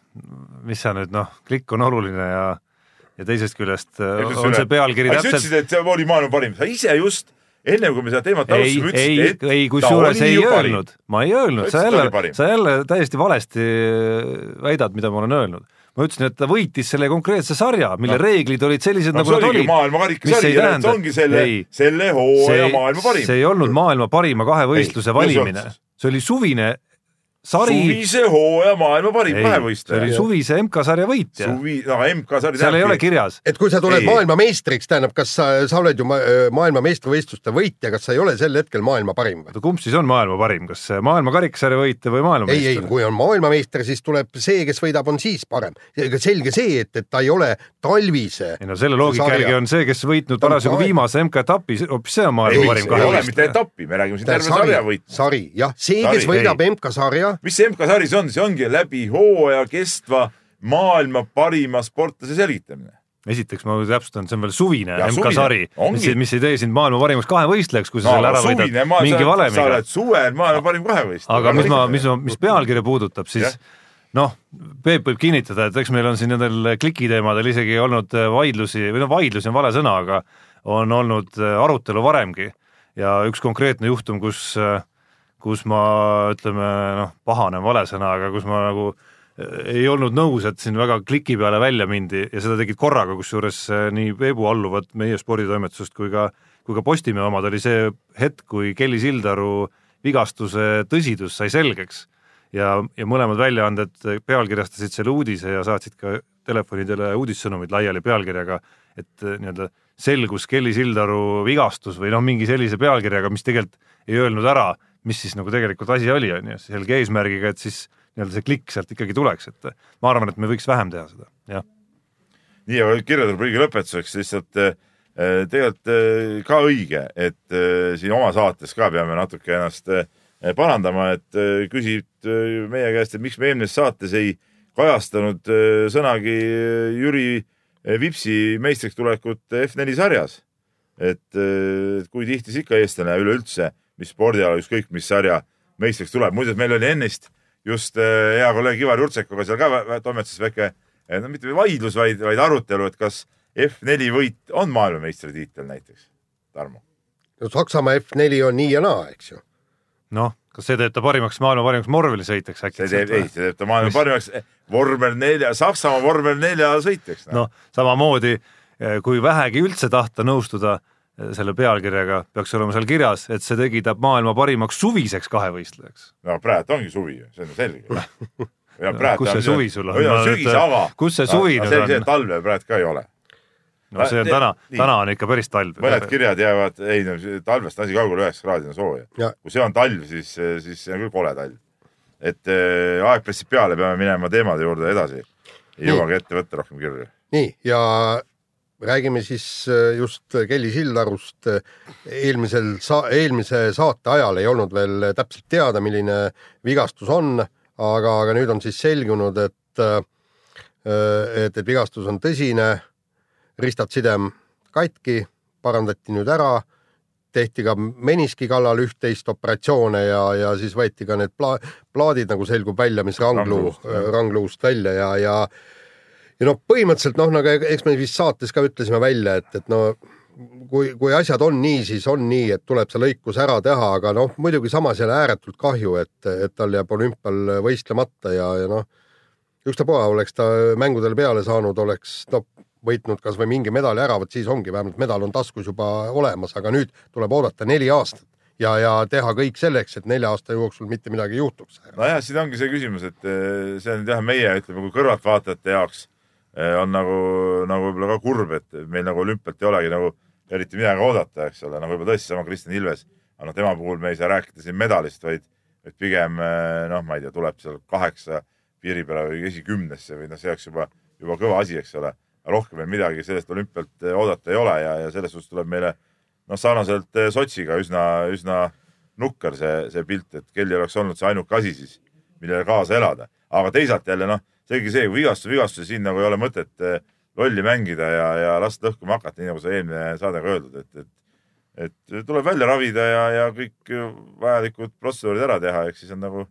mis sa nüüd noh, klikk on oluline ja ja teisest küljest äh, on see pealkiri sa täpselt ütlesid, et see oli maailma parim, sa ise just ennem kui me seda teemat alustasime, ütlesid, et, ei kusjuures ei öelnud, ma ei öelnud, Sa sa jälle sa jälle täiesti valesti väidad, mida ma olen öelnud. Ma ütlesin, et ta võitis selle konkreetse sarja, mille No. reeglid olid sellised no nagu nad olid. maailma Mis karikasari ei ja see ongi selle selle hooaja maailma parim. see ei olnud maailma parima kahevõistluse Ei, valimine see oli suvine sari, suvise hooaja maailma parim see oli suvise MK-sarja võitja, suvi, no MK-sari seal ei ole kirjas. et kui sa tuled Ei. maailmameistriks, tähendab, kas sa, sa oled ju ma- maailmameistrivõistluste võitja, kas sa ei ole sel hetkel maailma parim või? kumb siis on maailma parim, kas maailma karikasarja võitja või ei, ei, maailmameister? kui on maailmameister, siis tuleb see, kes võidab, on siis parem. ega selge see, et, et ta ei ole talvise. ei no selle loogika Sarja. järgi on see, kes võitnud parasjagu maailma- viimase MK-etapi, hoopis see on maailma Ei, parim ei ole mitte etappi, me räägime siin terve sarja võit. sari, jah, see, kes võidab ei. MK-sarja, mis see MK-sari see on, see ongi läbi hooaja kestva maailma parima sportlase selgitamine. esiteks ma täpsustan, see on veel suvine MK-sari mis, mis ei tee sind maailma parimaks kahevõistlejaks, kui sa no selle ära võidad. maa, mingi sa valemiga oled. suvel maailma parim kahevõistleja. aga mis ma, mis ma, mis pealkirja puudutab, siis noh, Peep võib kinnitada, et eks meil on siin nendel klikiteemadel isegi olnud äh, vaidlusi või noh, vaidlusi on vale sõna, aga on olnud äh, arutelu varemgi. Ja üks konkreetne juhtum, kus, kus ma ütleme noh, pahanen vale sõna, aga kus ma nagu äh, ei olnud nõus, et siin väga kliki peale välja mindi ja seda tegid korraga, kusjuures äh, nii Peebu alluvad meie sporditoimetusest kui ka, kui ka Postimehe omad oli see hetk, kui Kelly Sildaru vigastuse tõsidus sai selgeks. Ja, ja mõlemad väljaanded pealkirjastasid selle uudise ja saatsid ka telefonidele uudissõnumid laiali pealkirjaga, et eh, nii-öelda selgus Kelly Sildaru vigastus või noh, mingi sellise pealkirjaga, mis tegelikult ei öelnud ära, mis siis nagu tegelikult asi oli, on ju, selge eesmärgiga, et siis nii-öelda see klikk sealt ikkagi tuleks, et ma arvan, et me võiks vähem teha seda, jah. nii, aga kirjade rubriigi lõpetuseks lihtsalt eh, tegelikult eh, ka õige, et siin oma saates ka peame natuke ennast parandama, et eh, meie käest, et miks me eelmises saates ei kajastanud sõnagi Jüri Vipsi meistriks tulekut F4 sarjas. et kui tihti siis ikka eestlane üleüldse, mis spordiala, ükskõik mis sarja meistriks tuleb, muuseas meil oli ennist just eh, hea kolleeg Ivar Jurtsekuga seal ka toimetuses väike eh, no mitte vaidlus, vaid, vaid arutelu, et kas F4 võit on maailmameistritiitel näiteks, Tarmo. Saksamaa F4 on nii ja naa, eks ju. noh, kas see teeb ta parimaks, maailma parimaks morvelisõitjaks äkki? see teeb, ei, see teeb ta maailma parimaks eh, vormel nelja, Saksamaa vormel nelja sõitjaks no.. noh, samamoodi eh, kui vähegi üldse tahta nõustuda selle pealkirjaga, peaks olema seal kirjas, et see tegi ta maailma parimaks suviseks kahevõistlejaks. no praegu ta ongi suvi, see on ju selge. ja kus see suvi sul on? on No sügis, et, aga. kus see suvi nüüd on? talve praegu ka ei ole. no see on täna, täna on ikka päris talv. mõned kirjad jäävad, ei no talvest asi kaugel üheksa kraadi on sooja Ja.. kui see on talv, siis, siis see on küll kole talv. et äh, aeg pressib peale, peame minema teemade juurde edasi. ei jõuagi ette võtta rohkem kirju. nii, ja räägime siis äh, just Kelly Sildarust. eelmisel sa-, eelmise saate ajal ei olnud veel täpselt teada, milline vigastus on, aga, aga nüüd on siis selgunud, et äh, et, et vigastus on tõsine, ristadsidem katki, parandati nüüd ära, tehti ka meniski kallal üht-teist operatsioone ja, ja siis võeti ka need pla-, plaadid nagu selgub välja, mis rangluu rangluust välja ja, ja ja noh, põhimõtteliselt noh, nagu eks me vist saates ka ütlesime välja, et, et no kui, kui asjad on nii, siis on nii, et tuleb see lõikus ära teha, aga noh, muidugi samas jälle ääretult kahju, et, et tal jääb olümpial võistlemata ja, ja noh, ükstapuha oleks ta mängudele peale saanud, oleks noh, võitnud kasvõi mingi medali ära, vot siis ongi vähemalt medal on taskus juba olemas, aga nüüd tuleb oodata neli aastat ja, ja teha kõik selleks, et nelja aasta jooksul mitte midagi ei juhtuks. nojah, siin ongi see küsimus, et eh, see on jah, meie ütleme, kui kõrvaltvaatajate jaoks on nagu, nagu võib-olla ka kurb, et meil nagu olümpialt ei olegi nagu eriti midagi oodata, eks ole, no võib-olla tõesti sama Kristjan Ilves, aga noh, tema puhul me ei saa rääkida siin medalist, vaid, vaid pigem eh, noh, ma ei tea, tuleb seal kaheksa piiri peale või esikümnesse või noh, see oleks juba, juba kõva asi, eks ole. rohkem meil midagi sellest olümpialt eh, oodata ei ole ja, ja selles suhtes tuleb meile noh, sarnaselt eh, Sotsiga üsna, üsna nukker see, see pilt, et Kelly oleks olnud see ainuke asi siis, millele kaasa elada. aga teisalt jälle noh, seegi see, kui vigastus, vigastus, siin nagu ei ole mõtet eh, lolli mängida ja, ja lasta lõhkuma hakata, nii nagu sai eelmine saade ka öeldud, et, et, et tuleb välja ravida ja, ja kõik vajalikud protseduurid ära teha, ehk siis on nagu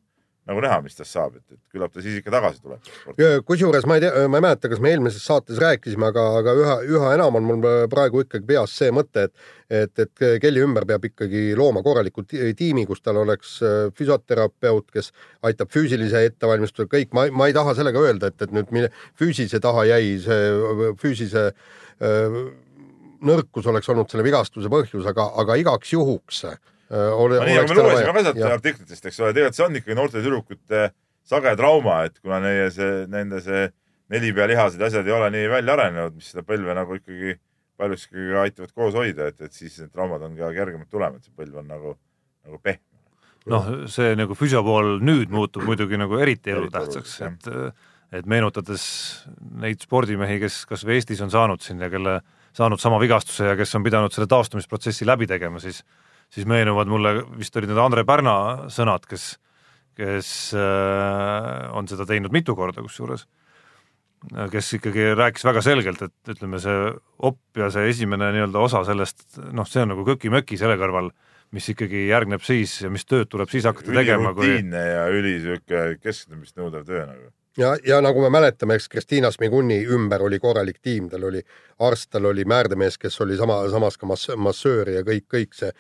nagu näha, mis tast saab, et, et küllap ta siis ikka tagasi tuleb. kusjuures ma ei tea, ma ei mäleta, kas me eelmises saates rääkisime, aga, aga üha, üha enam on mul praegu ikkagi peas see mõte, et et, et Kelly ümber peab ikkagi looma korraliku ti- tiimi, kus tal oleks äh, füsioterapeut, kes aitab füüsilise ettevalmistuse, kõik, ma, ma ei taha sellega öelda, et, et nüüd mille füüsilise taha jäi see füüsilise äh, nõrkus oleks olnud selle vigastuse põhjus, aga, aga igaks juhuks ole, no nii, aga me lugesime ka sealt artiklitest, eks ole, tegelikult see on ikkagi noorte tüdrukute sage trauma, et kuna neie see, nende see nelipealihased ja asjad ei ole nii välja arenenud, mis seda põlve nagu ikkagi paljuski ikkagi aitavad koos hoida, et, et siis need traumad on ka kergemad tulema, et see põlv on nagu, nagu pehme. noh, see nagu füsio pool nüüd muutub muidugi nagu eriti elutähtsaks, et et meenutades neid spordimehi, kes kas või Eestis on saanud siin ja kelle saanud sama vigastuse ja kes on pidanud selle taastumisprotsessi läbi tegema, siis siis meenuvad mulle vist olid need Andre Pärna sõnad, kes kes äh, on seda teinud mitu korda kusjuures, kes ikkagi rääkis väga selgelt, et ütleme, see opp ja see esimene nii-öelda osa sellest, noh, see on nagu köki-möki selle kõrval, mis ikkagi järgneb siis ja mis tööd tuleb siis hakata tegema, kui ülirutiinne ja üli sihuke keskendumist nõudev töö nagu. ja, ja nagu me mäletame, eks Kristiina Smiguni ümber oli korralik tiim, tal oli arst, tal oli määrdemees, kes oli sama, samas ka mass-, massöör ja kõik, kõik see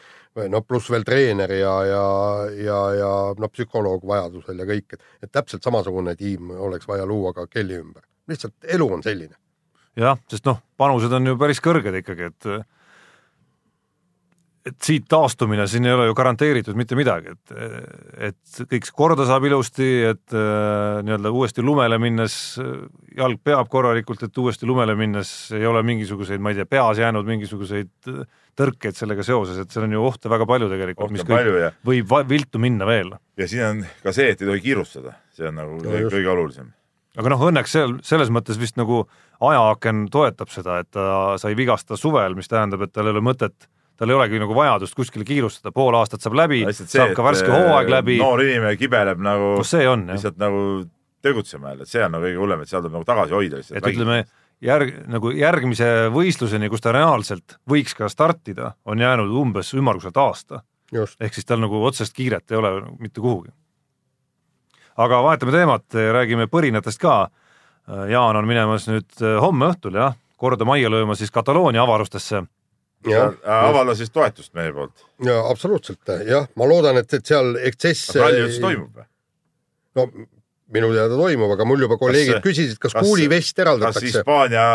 no pluss veel treener ja, ja, ja, ja no psühholoog vajadusel ja kõik, et, et täpselt samasugune tiim oleks vaja luua ka Kelly ümber. lihtsalt elu on selline. jah, sest noh, panused on ju päris kõrged ikkagi, et et siit taastumine, siin ei ole ju garanteeritud mitte midagi, et et kõik korda saab ilusti, et äh, nii-öelda uuesti lumele minnes äh, jalg peab korralikult, et uuesti lumele minnes ei ole mingisuguseid, ma ei tea, peas jäänud mingisuguseid äh, tõrkeid sellega seoses, et seal on ju ohte väga palju tegelikult, mis on palju ja, võib viltu minna veel ja siin on ka see, et ei tohi kiirustada, see on nagu just. kõige olulisem. aga noh, õnneks seal selles mõttes vist nagu ajaaken toetab seda, et ta sai vigastada suvel, mis tähendab, et tal ei ole mõtet, tal ei olegi nagu vajadust kuskile kiirustada, pool aastat saab läbi, saab ka värske hooaeg läbi, noor inimene kibeleb nagu no see on lihtsalt nagu tegutsema jälle, et see on nagu kõige hullem, et seal tuleb nagu tagasi hoida lihtsalt. et ütleme järg, nagu järgmise võistluseni, kus ta reaalselt võiks ka startida, on jäänud umbes ümmarguselt aasta. just, ehk siis tal nagu otsest kiiret ei ole nagu mitte kuhugi. aga vahetame teemat, räägime põrinatest ka. Jaan on minemas nüüd eh, homme õhtul jah, korda majja lööma siis Kataloonia avarustesse jah, avaldas siis toetust meie poolt. ja absoluutselt jah, ma loodan, et, et seal ekstsess. kas ralli üldse toimub või? no minu teada toimub, aga mul juba kolleegid Kas- küsisid, kas, kas- kuulivest kas eraldatakse. Hispaania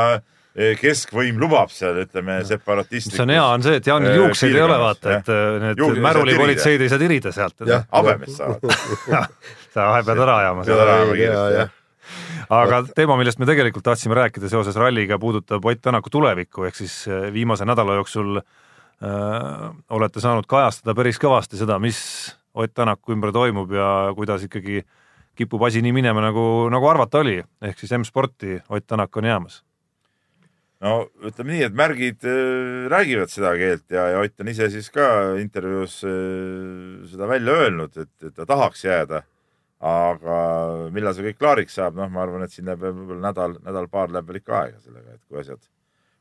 eh, keskvõim lubab seal, ütleme, separatistlikus mis on hea, on see, et Jaanil äh, juukseid ei ole, vaata, et äh, need märulipolitseid ei saa tirida sealt. Jah. habemest saavad. sa pead ära ajama Pead ära ajama ja, kiiresti, ja. jah. Aga teema, millest me tegelikult tahtsime rääkida seoses ralliga, puudutab Ott Tänaku tulevikku, ehk siis äh, viimase nädala jooksul äh, olete saanud kajastada päris kõvasti seda, mis Ott Tänaku ümber toimub ja kuidas ikkagi kipub asi nii minema, nagu, nagu arvata oli, ehk siis M-sporti Ott Tänak on jäämas. no ütleme nii, et märgid äh, räägivad seda keelt ja, ja Ott on ise siis ka intervjuus seda välja öelnud, et, et ta tahaks jääda. Aga millal see kõik klaariks saab, noh, ma arvan, et siin läheb võib-olla nädal, nädal-paar läheb veel ikka aega sellega, et kui asjad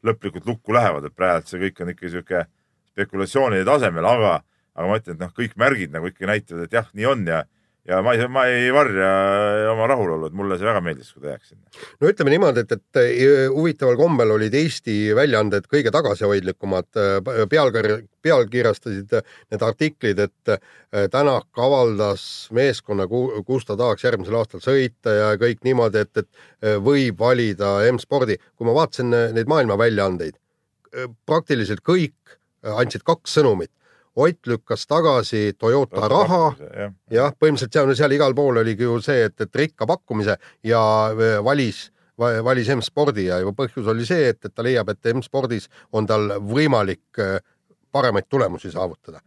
lõplikult lukku lähevad, et praegu see kõik on ikka sihuke spekulatsioonide tasemel, aga, aga ma ütlen, et noh, kõik märgid nagu ikka näitavad, et jah, nii on ja, ja ma ei, ma ei varja oma rahulolu, et mulle see väga meeldis, kui ta jääks sinna. no ütleme niimoodi, et, et eh, huvitaval kombel olid Eesti väljaanded kõige tagasihoidlikumad, pealkir-, pealkirjastasid need artiklid, et Tänak avaldas meeskonna, kus ta tahaks järgmisel aastal sõita ja kõik niimoodi, et, et võib valida M-spordi. kui ma vaatasin neid maailma väljaandeid, praktiliselt kõik andsid kaks sõnumit. Ott lükkas tagasi Toyota raha. jah, põhimõtteliselt seal, seal igal pool oligi ju see, et, et rikka pakkumise ja äh, valis, valis M-spordi ja juba põhjus oli see, et, et ta leiab, et M-spordis on tal võimalik äh, paremaid tulemusi saavutada.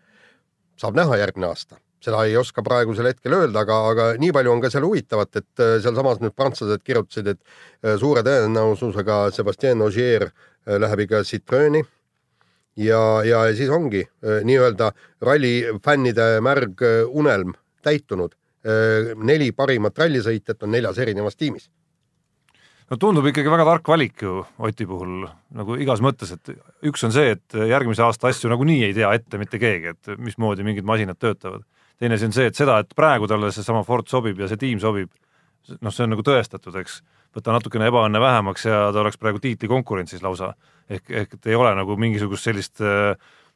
saab näha järgmine aasta, seda ei oska praegusel hetkel öelda, aga, aga nii palju on ka seal huvitavat, et äh, sealsamas nüüd prantslased kirjutasid, et suure tõenäosusega Sebastian Ogier äh, läheb ikka Citroeni ja, ja siis ongi äh, nii-öelda rallifännide märg äh, unelm täitunud. neli parimat rallisõitjat on neljas erinevas tiimis. no tundub ikkagi väga tark valik ju Oti puhul nagu igas mõttes, et üks on see, et järgmise aasta asju nagunii ei tea ette mitte keegi, et mismoodi mingid masinad töötavad. teine asi on see, et seda, et praegu talle seesama Ford sobib ja see tiim sobib, noh, see on nagu tõestatud, eks, võta natukene ebaõnne vähemaks ja ta oleks praegu tiitlikonkurentsis lausa. ehk, ehk et ei ole nagu mingisugust sellist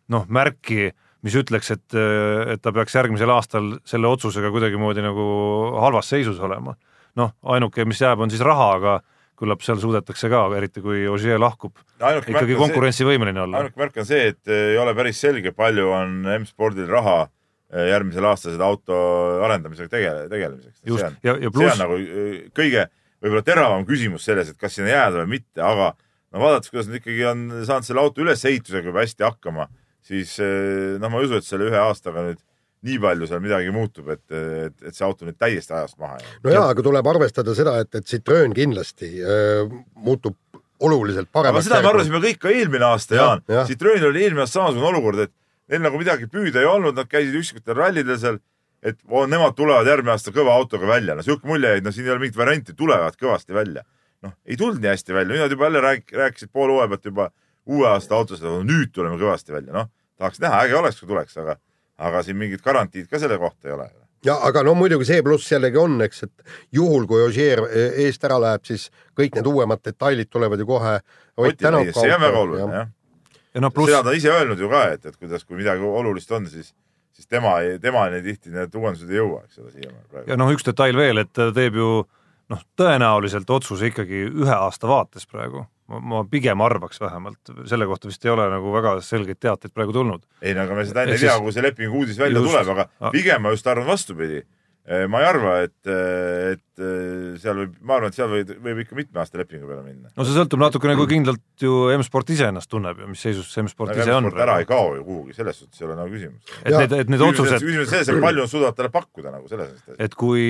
noh, märki, mis ütleks, et, et ta peaks järgmisel aastal selle otsusega kuidagimoodi nagu halvas seisus olema. noh, ainuke, mis jääb, on siis raha, aga küllap seal suudetakse ka, eriti kui Ogier lahkub, ikkagi konkurentsivõimeline olla. ainuke märk on see, et ei ole päris selge, palju on M-spordil raha eh, järgmisel aastal seda auto arendamisega tegele, tegelemiseks. just, ja, ja pluss. see on nagu eh, kõige võib-olla teravam küsimus selles, et kas sinna jääda või mitte, aga no vaadates, kuidas nad ikkagi on saanud selle auto ülesehitusega juba hästi hakkama, siis eh, noh, ma ei usu, et selle ühe aastaga nüüd nii palju seal midagi muutub, et, et, et see auto nüüd täiesti ajast maha jääb. no jaa, aga tuleb arvestada seda, et, et Citroen kindlasti äh, muutub oluliselt paremaks. seda me arvasime kõik ka eelmine aasta, Jaan ja. ja.. Citroenil oli eelmine aasta samasugune olukord, et neil nagu midagi püüda ei olnud, nad käisid üksikutel rallidel seal, et oh, nemad tulevad järgmine aasta kõva autoga välja. no sihuke mulje jäi, no siin ei ole mingit varianti, tulevad kõvasti välja. noh, ei tulnud nii hästi välja, nüüd nad juba jälle rääk-, rääkisid poole hooaja pealt juba uue aasta autost, nüüd tuleme kõvasti välja, noh, tahaks näha, äge oleks, kui tuleks, aga aga siin mingit garantiid ka selle kohta ei ole. ja aga no muidugi see pluss jällegi on, eks, et juhul kui Ogier e, eest ära läheb, siis kõik need uuemad detailid tulevad ju kohe Ott Tänak kaupa. see on väga oluline jah. ja no pluss. seda ta ise öelnud ju ka, et, et kuidas, kui midagi olulist on, siis siis tema, temani tihti need uuendused ei jõua, eks ole, siiamaani ja noh, üks detail veel, et ta teeb ju noh, tõenäoliselt otsuse ikkagi ühe aasta vaates praegu. Ma, pigem arvaks vähemalt, selle kohta vist ei ole nagu väga selgeid teateid praegu tulnud. ei no aga me seda enne ei tea, kui see lepingu uudis välja just, tuleb, aga pigem ma just arvan vastupidi. Eh, ma ei arva, et, et eh, seal võib, ma arvan, et seal võib, võib ikka mitme aasta lepingu peale minna. no see sõltub natukene, kui kindlalt ju M-sport ise ennast tunneb ja mis seisus see M-sport ise on. ära ei kao ju kuhugi, selles suhtes ei ole nagu küsimus. et need, et need otsused. küsimus selles, et palju suudavad talle pakkuda nagu selles mõttes. et kui,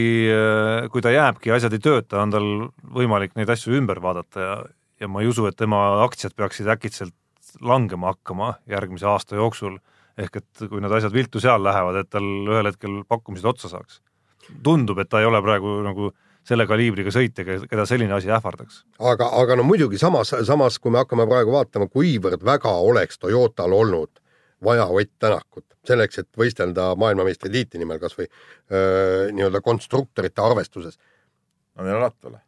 kui ta jääbki, asjad ei tööta, on tal võimalik neid asju ümber vaadata ja, ja ma ei usu, et tema aktsiad peaksid äkitselt langema hakkama järgmise aasta jooksul, ehk et kui need asjad viltu seal lähevad, et tal ühel hetkel pakkumised otsa saaks. Tundub, et ta ei ole praegu nagu selle kaliibriga sõitja, keda selline asi ähvardaks. aga, aga no muidugi samas, samas kui me hakkame praegu vaatama, kuivõrd väga oleks Toyotal olnud vaja Ott Tänakut selleks, et võistelda maailmameistritiitli nimel kas või nii-öelda konstruktorite arvestuses. no neil on Latvala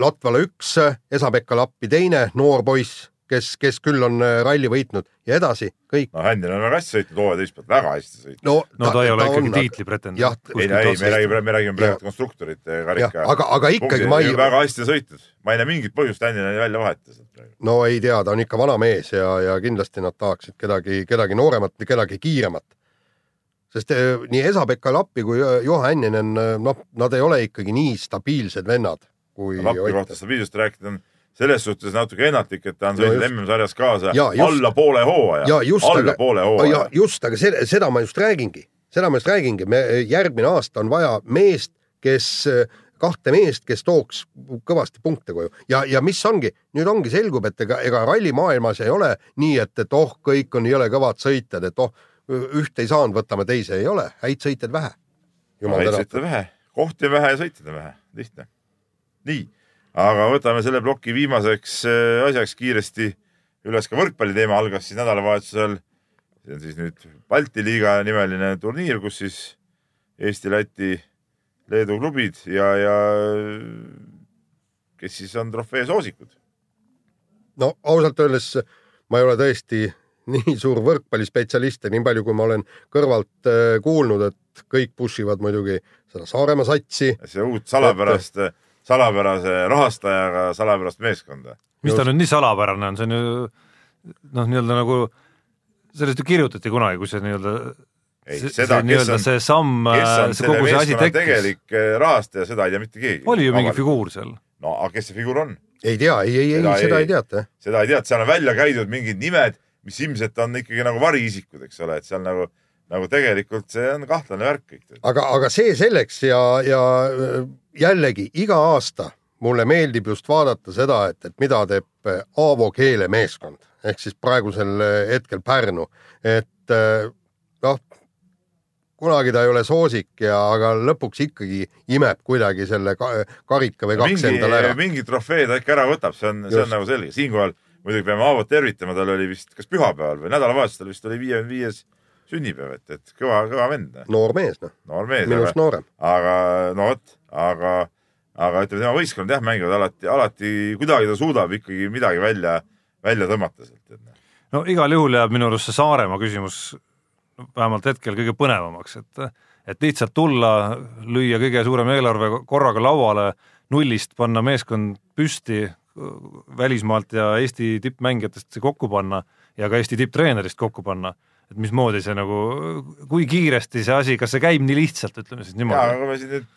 Latvale üks, Esa-Pekka Lappi teine, noor poiss, kes, kes küll on äh, ralli võitnud ja edasi kõik. no Händel on väga hästi sõitnud hooaja teist poolt, väga hästi sõitnud. no, no ta, ta ei ole ta ikkagi tiitlipretendent. ei, ei, me räägime, me räägime praegu konstruktorite karika. aga, aga ikkagi ma ei. väga hästi sõitnud, ma ei näe mingit põhjust Händel välja vahetada. no ei tea, ta on ikka vana mees ja, ja kindlasti nad tahaksid kedagi, kedagi nooremat, kedagi kiiremat sest äh, nii Esa-Pekka Lappi kui Juha Hänninen, äh, noh, nad ei ole ikkagi nii stabiilsed vennad kui Lappi kohta stabiilsust rääkida on selles suhtes natuke ennatlik, et ta on sõitnud MM-sarjas kaasa ja just, alla poole hooaja. alla aga, poole hooaja. just, aga see, seda ma just räägingi, seda ma just räägingi, me järgmine aasta on vaja meest, kes, kahte meest, kes tooks kõvasti punkte koju. Ja, ja mis ongi, nüüd ongi, selgub, et ega, ega rallimaailmas ei ole nii, et, et oh, kõik on jõle kõvad sõitjad, et oh, ühte ei saanud, võtame teise, ei ole, häid sõitjaid vähe. häid sõitjaid vähe, kohti vähe ja sõitjaid vähe, lihtne. Nii, aga võtame selle ploki viimaseks äh, asjaks kiiresti üles ka võrkpalli teema, algas siis nädalavahetusel. see on siis nüüd Balti liiga nimeline turniir, kus siis Eesti, Läti, Leedu klubid ja, ja kes siis on trofee soosikud? no ausalt öeldes ma ei ole tõesti nii suur võrkpallispetsialist ja nii palju, kui ma olen kõrvalt äh, kuulnud, et kõik push ivad muidugi seda Saaremaa satsi. see uut salapärast et salapärase rahastajaga salapärast meeskonda. mis ta nüüd nii salapärane on, see on ju noh, nii-öelda nagu sellest ju kirjutati kunagi, kui see nii-öelda ei, seda, kes on, see samm, see kogu see asi tekkis. tegelik eh, rahastaja, seda ei tea mitte keegi. oli ju mingi figuur seal. no aga kes see figuur on? ei tea, ei, ei, ei, seda ei, ei teata. seda ei teata, seal on välja käidud mingid nimed, mis ilmselt on ikkagi nagu variisikud, eks ole, et seal nagu nagu tegelikult see on kahtlane värk kõik. aga, aga see selleks ja, ja jällegi iga aasta mulle meeldib just vaadata seda, et, et mida teeb Aavo keelemeeskond ehk siis praegusel hetkel Pärnu, et noh, kunagi ta ei ole soosik ja, aga lõpuks ikkagi imeb kuidagi selle karika või kaks mingi, endale ära. mingi trofee ta ikka ära võtab, see on, see on nagu selge, siinkohal muidugi peame Aavot tervitama, tal oli vist kas pühapäeval või nädalavahetusel vist oli viiekümne viies sünnipäev, et, et kõva, kõva vend, noor mees, noh, noor mees, minust aga, noorem. aga no vot, aga, aga ütleme, tema võistkond jah, mängivad alati, alati kuidagi ta suudab ikkagi midagi välja, välja tõmmata sealt. noh. no igal juhul jääb minu arust see Saaremaa küsimus vähemalt hetkel kõige põnevamaks, et et lihtsalt tulla, lüüa kõige suurem eelarve korraga lauale, nullist panna meeskond püsti välismaalt ja Eesti tippmängijatest see kokku panna ja ka Eesti tipptreenerist kokku panna, et mismoodi see nagu, kui kiiresti see asi, kas see käib nii lihtsalt, ütleme siis ja, aga niimoodi. kui me siin nüüd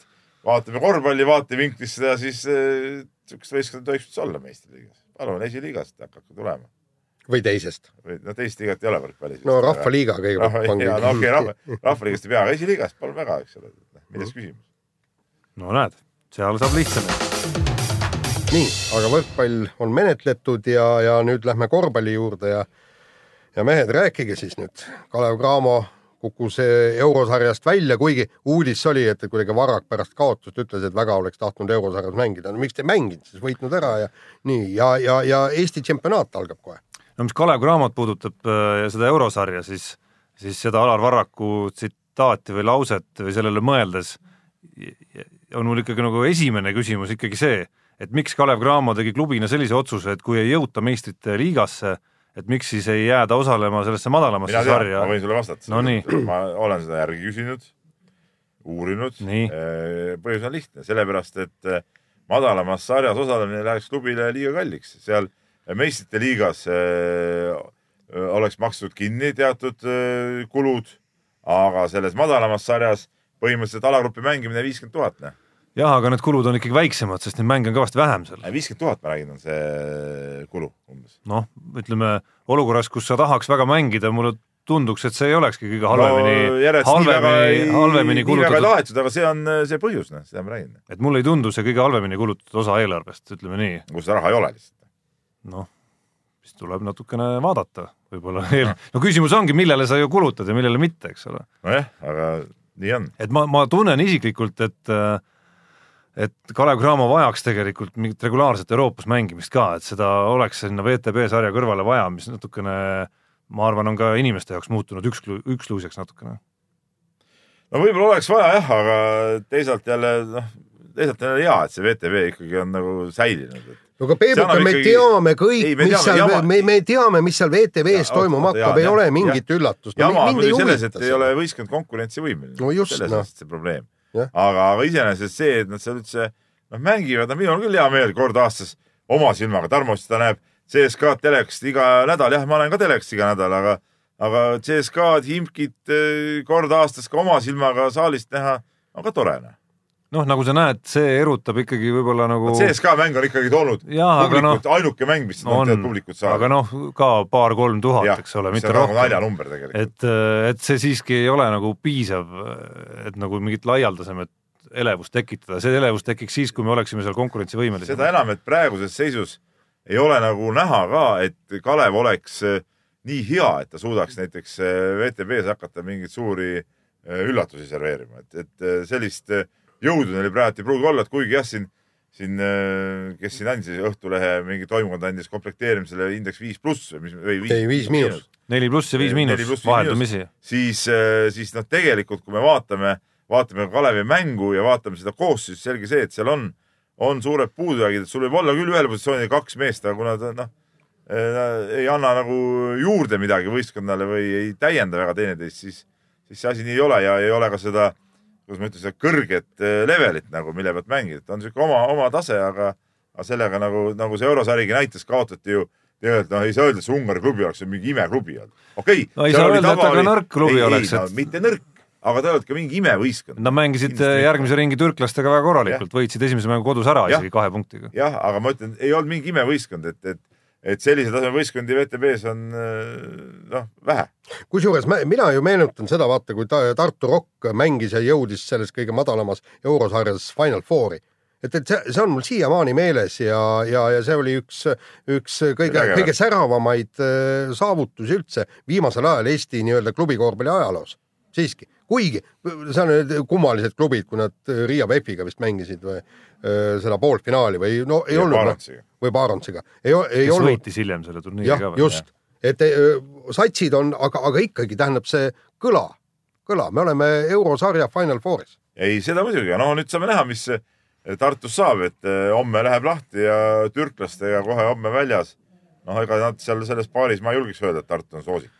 vaatame korvpalli vaatevinklist seda, siis äh, niisugust võistkonda tohiks üldse olla meistriliigas. palun esiliigast hakake tulema või teisest. või no teist liigat ei ole võrkpallis. no Rahvaliiga kõigepealt no okei, rahva, rahvaliigast ei pea, aga esiliigast palun väga, eks ole. milles küsimus? no näed, seal saab lihtsamini. nii, aga võrkpall on menetletud ja, ja nüüd lähme korvpalli juurde ja ja mehed, rääkige siis nüüd. Kalev Cramo kukkus eurosarjast välja, kuigi uudis oli, et kuidagi Varrak pärast kaotust ütles, et väga oleks tahtnud eurosarjas mängida. no miks te ei mänginud siis, võitnud ära ja nii ja, ja, ja Eesti tšempionaat algab kohe. no mis Kalev Cramot puudutab äh, ja seda eurosarja, siis, siis seda Alar Varraku tsitaati või lauset või sellele mõeldes on mul ikkagi nagu esimene küsimus ikkagi see, et miks Kalev Cramo tegi klubina sellise otsuse, et kui ei jõuta meistrite liigasse, et miks siis ei jääda osalema sellesse madalamasse mina sarja ma võin sulle vastata. No ma olen seda järgi küsinud, uurinud. Nii. põhjus on lihtne, sellepärast et eh, madalamas sarjas osalemine läheks klubile liiga kalliks, seal meistrite liigas eh, oleks makstud kinni teatud eh, kulud, aga selles madalamas sarjas põhimõtteliselt alagrupi mängimine viiskümmend tuhat, noh. jah, aga need kulud on ikkagi väiksemad, sest neid mänge on kõvasti vähem seal. viiskümmend tuhat, ma räägin, on see kulu umbes. noh, ütleme olukorras, kus sa tahaks väga mängida, mulle tunduks, et see ei olekski kõige halvemini, halvemini, halvemini nii väga kulutatud, tahetud, aga see on see põhjus, noh, seda ma räägin. et mulle ei tundu see kõige halvemini kulutatud osa eelarvest, ütleme nii kus raha ei ole lihtsalt. noh, siis tuleb natukene vaadata võib-olla eel-, no küsimus ongi, millele sa ju kulutad ja millele mitte, eks ole. nojah, aga nii on. et ma, ma tunnen isiklikult, et äh, et Kalev Cramo vajaks tegelikult mingit regulaarset Euroopas mängimist ka, et seda oleks sinna VTB sarja kõrvale vaja, mis natukene ma arvan, on ka inimeste jaoks muutunud ükslu-, üksluiseks natukene. no võib-olla oleks vaja jah, aga teisalt jälle noh, teisalt jälle hea, et see VTV ikkagi on nagu säilinud. no aga Peebuka, me ikkagi- teame kõik mis teame, seal me, me teame, mis seal VTV-s Ja, toimuma hakkab, ei jah, ole mingit üllatust. jama on muidugi selles, et ei ole võistkond konkurentsivõimeline. No just, selles noh. on see probleem. Aga, aga iseenesest see, et nad seal üldse noh, mängivad, no minul on küll hea meel kord aastas oma silmaga, Tarmo seda näeb CSKA-d telekast iga nädal, jah, ma olen ka telekast iga nädal, aga aga CSKA-d, Himkit eh, kord aastas ka oma silmaga saalist näha on ka tore. noh. noh, nagu sa näed, see erutab ikkagi võib-olla nagu CSKA mäng on ikkagi toonud Jaa, publikut, ainuke mäng, mis on toonud, publikut saada. aga noh, ka paar-kolm tuhat, eks ole, mitte nagu rohkem. naljanumber tegelikult. et, et see siiski ei ole nagu piisav, et nagu mingit laialdasemat elevust tekitada, see elevus tekiks siis, kui me oleksime seal konkurentsivõimelised. seda enam, et praeguses seisus ei ole nagu näha ka, et Kalev oleks eh, nii hea, et ta suudaks näiteks eh, VTB-s hakata mingeid suuri üllatusi serveerima, et, et sellist eh, jõudu neil praegu ei pruugi olla, et kuigi jah, siin, siin, kes siin andis Õhtulehe mingi toimkond andis komplekteerimisele indeks viis pluss või mis, või Ei, viis miinus.. neli pluss ja viis miinus viis vaheldumisi. siis, siis noh, tegelikult kui me vaatame, vaatame Kalevi mängu ja vaatame seda koosseisu, selge see, et seal on, on suured puudujäägid, et sul võib olla küll ühel positsioonil kaks meest, aga kuna ta noh, ei anna nagu juurde midagi võistkonnale või ei täienda väga teineteist, siis, siis see asi nii ei ole ja ei ole ka seda, kuidas ma ütlen, seda kõrget eh, levelit nagu, mille pealt mängida, et on sihuke oma, oma tase, aga, aga sellega nagu, nagu see eurosarigi näitas, kaotati ju tegelikult noh, ei saa öelda, et see Ungari klubi oleks mingi imeklubi olnud. okei okay, No ei saa öelda, et ta ka nõrk klubi oleks, no, et- mitte nõrk, aga ta ei olnud ka mingi imevõistkond. Nad mängisid järgmise ringi türklastega väga korralikult, võitsid esimese mängu kodus ära Jah. isegi kahe punktiga. jah, aga ma ütlen, ei olnud mingi imevõistkond, et, et, et sellise taseme võistkondi VTB-s on äh, noh, vähe. kusjuures mina ju meenutan seda, vaata, kui ta, Tartu Rock mängis ja jõudis selles kõige madalamas eurosarjas Final Fouri. et, et see, see on mul siiamaani meeles ja, ja, ja see oli üks, üks kõige kõige säravamaid äh, saavutusi üldse viimasel ajal Eesti nii-öelda klubikorvpalli ajaloos. siiski, kuigi see on need kummalised klubid, kui nad Riia VEF-iga vist mängisid või äh, seda poolfinaali või no ei Ja olnud Barantsiga. Või Barantsiga, ei, ei kes olnud võitis hiljem selle turniiri jah ka, veel. just, et öö, satsid on, aga, aga ikkagi tähendab see kõla, kõla, me oleme eurosarja Final Fouris. ei, seda muidugi, no nüüd saame näha, mis Tartus saab, et eh, homme läheb lahti ja türklastega kohe homme väljas. noh, ega nad seal selles paaris, ma ei julgeks öelda, et Tartu on soosik.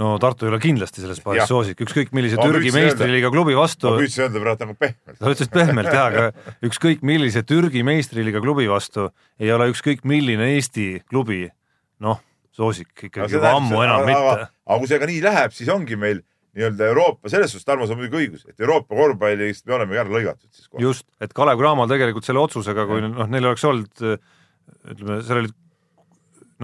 No Tartu ei ole kindlasti selles paaris soosik, ükskõik millise Ma Türgi meistriliiga klubi vastu ma, püüdsin öelda praegu nagu pehmelt. sa ütlesid pehmelt jah, aga ükskõik millise Türgi meistriliiga klubi vastu ei ole ükskõik milline Eesti klubi noh, soosik ikkagi juba ammu enam mitte. aga kui see ka nii läheb, siis ongi meil nii-öelda Euroopa, selles suhtes Tarmo, sul on muidugi õigus, et Euroopa korvpallist me olemegi ära lõigatud siis kohe. just, et Kalev Cramo tegelikult selle otsusega, kui noh, neil oleks olnud ütleme, seal olid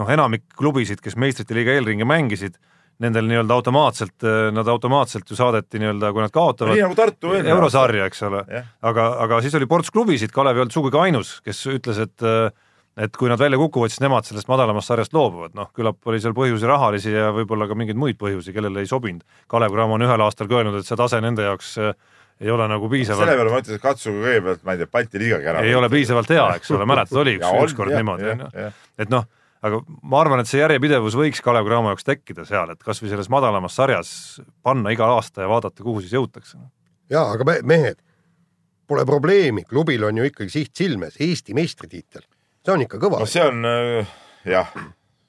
noh, enamik klubisid, kes meistrite liiga eelringi mängisid, nendel nii-öelda automaatselt, nad automaatselt ju saadeti nii-öelda, kui nad kaotavad nii nagu Tartu eurosarja, eks ole, Jah. aga, aga siis oli ports klubisid, Kalev ei olnud sugugi ainus, kes ütles, et et kui nad välja kukuvad, siis nemad sellest madalamast sarjast loobuvad, noh, küllap oli seal põhjusi rahalisi ja võib-olla ka mingeid muid põhjusi, kellele ei sobinud. Kalev Cramo on ühel aastal ka öelnud, et see tase nende jaoks eh, ei ole nagu selle piisavalt, peale ma ütlesin, et katsuge kõigepealt, ma ei tea, Balti liigagi ära. ei ole piisavalt hea, eks ole, mäletad, oli üks, ükskord niimoodi, onju. et noh, aga ma arvan, et see järjepidevus võiks Kalev Cramo jaoks tekkida seal, et kasvõi selles madalamas sarjas panna iga aasta ja vaadata, kuhu siis jõutakse. ja aga me, mehed, pole probleemi, klubil on ju ikkagi siht silmes, Eesti meistritiitel, see on ikka kõva no. see on äh, jah,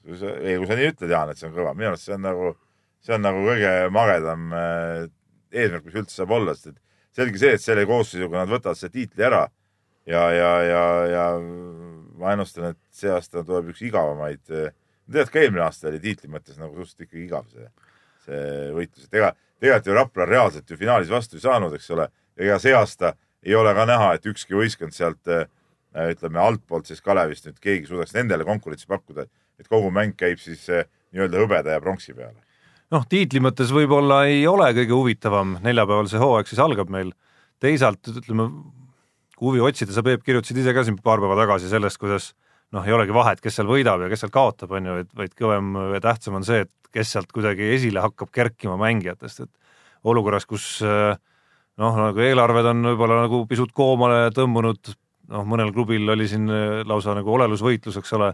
ei kui sa nii ütled, Jaan, et see on kõva, minu arust see on nagu, see on nagu kõige magedam äh, eesmärk, mis üldse saab olla, sest et selge see, et selle koosseisuga nad võtavad selle tiitli ära ja, ja, ja, ja ma ennustan, et see aasta tuleb üks igavamaid. tead, ka eelmine aasta oli tiitli mõttes nagu suhteliselt ikkagi igav see, see võitlus, et ega tegelikult ju Rapla reaalselt ju finaalis vastu ei saanud, eks ole. ega see aasta ei ole ka näha, et ükski võistkond sealt äh, ütleme altpoolt siis Kalevist nüüd keegi suudaks nendele konkurentsi pakkuda, et kogu mäng käib siis eh, nii-öelda hõbeda ja pronksi peale. noh, tiitli mõttes võib-olla ei ole kõige huvitavam, neljapäeval see hooaeg siis algab meil. teisalt ütleme, huvi otsida, sa Peep kirjutasid ise ka siin paar päeva tagasi sellest, kuidas noh, ei olegi vahet, kes seal võidab ja kes seal kaotab, on ju, et vaid kõvem ja tähtsam on see, et kes sealt kuidagi esile hakkab kerkima mängijatest, et olukorras, kus eh, noh, nagu eelarved on võib-olla nagu pisut koomale tõmbunud, noh, mõnel klubil oli siin eh, lausa nagu olelusvõitlus, eks ole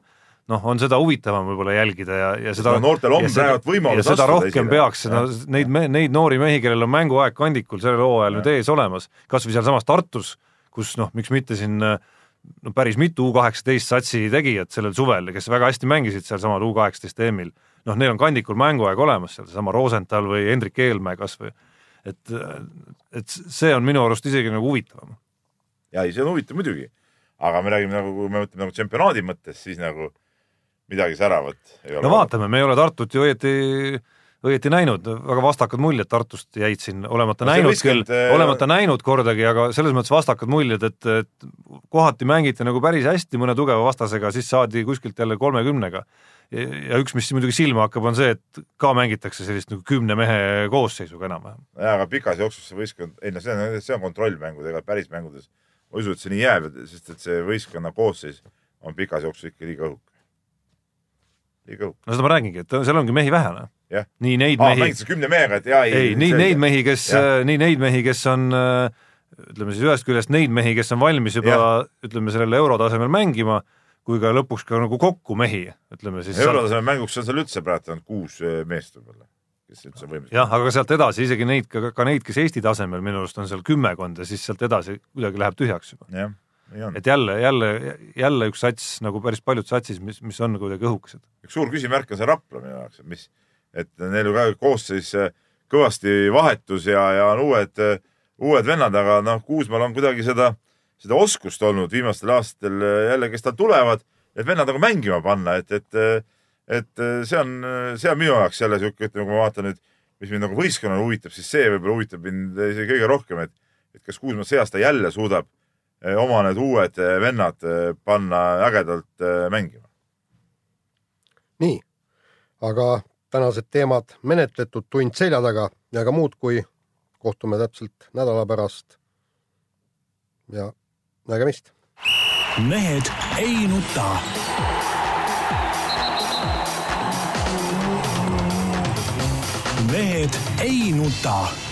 noh, on seda huvitavam võib-olla jälgida ja, ja seda No noortel on praegu võimalus seda rohkem esile. peaks seda, neid, neid noori mehi, kellel on mänguaeg kandikul sellel hooajal nüüd ees olemas, kas või sealsamas Tartus, kus noh, miks mitte siin no päris mitu U kaheksateist satsi tegijad sellel suvel, kes väga hästi mängisid sealsamal U kaheksateist EM-il, noh, neil on kandikul mänguaeg olemas seal, seesama Rosenthal või Hendrik Eelmäe kas või et, et see on minu arust isegi nagu huvitavam. ja ei, see on huvitav muidugi, aga me räägime nagu, kui me mõtleme nagu tsempionaadi mõttes, siis nagu midagi säravat no vaatame, me ei ole Tartut ju õieti, õieti näinud, väga vastakad muljed Tartust jäid siin, olemata No näinud küll, äh, olemata näinud kordagi, aga selles mõttes vastakad muljed, et, et kohati mängiti nagu päris hästi mõne tugeva vastasega, siis saadi kuskilt jälle kolmekümnega. ja üks, mis muidugi silma hakkab, on see, et ka mängitakse sellist nagu kümne mehe koosseisuga enam-vähem. jaa, aga pikas jooksus see võistkond, ei no see on, see on kontrollmängud, ega päris mängudes ma ei usu, et see nii jääb, sest et see võistkonna koosseis on pikas jooksus ikka liiga õhuke. liiga õhuke. no seda ma räägingi, et seal ongi mehi vähe, noh. jah. nii neid mehi, mängid sa kümne mehega, et jaa, ei. ei, nii neid mehi, kes nii neid mehi, kes on äh, ütleme siis ühest küljest neid mehi, kes on valmis juba ütleme sellel eurotasemel mängima, kui ka lõpuks ka nagu kokku mehi, ütleme siis. eurotaseme mänguks on seal üldse praegu on kuus eh, meest võib-olla, kes üldse võimelised. jah, aga sealt edasi isegi neid, ka, neid, kes Eesti tasemel minu arust on seal kümmekond ja siis sealt edasi kuidagi läheb tühjaks juba. jah, et jälle, jälle, jälle üks sats nagu päris paljud satsis, mis, mis on kuidagi õhukesed. üks suur küsimärk on see Rapla minu jaoks, et mis, et neil ju ka koosseis eh, kõvasti vahetus ja, ja on uued, uued vennad, aga noh, Kuusmaal on kuidagi seda, seda oskust olnud viimastel aastatel eh, jälle, kes tal tulevad, et vennad nagu mängima panna, et, et, et see on, see on minu jaoks jälle sihuke, ütleme, kui ma vaatan nüüd, mis mind nagu võistkonnana huvitab, siis see võib-olla huvitab mind isegi kõige rohkem, et, et kas Kuusmaa see aasta jälle suudab oma need uued vennad panna ägedalt mängima. nii, aga tänased teemad menetletud, tund selja taga ja ka muud, kui kohtume täpselt nädala pärast. ja nägemist. mehed ei nuta. mehed ei nuta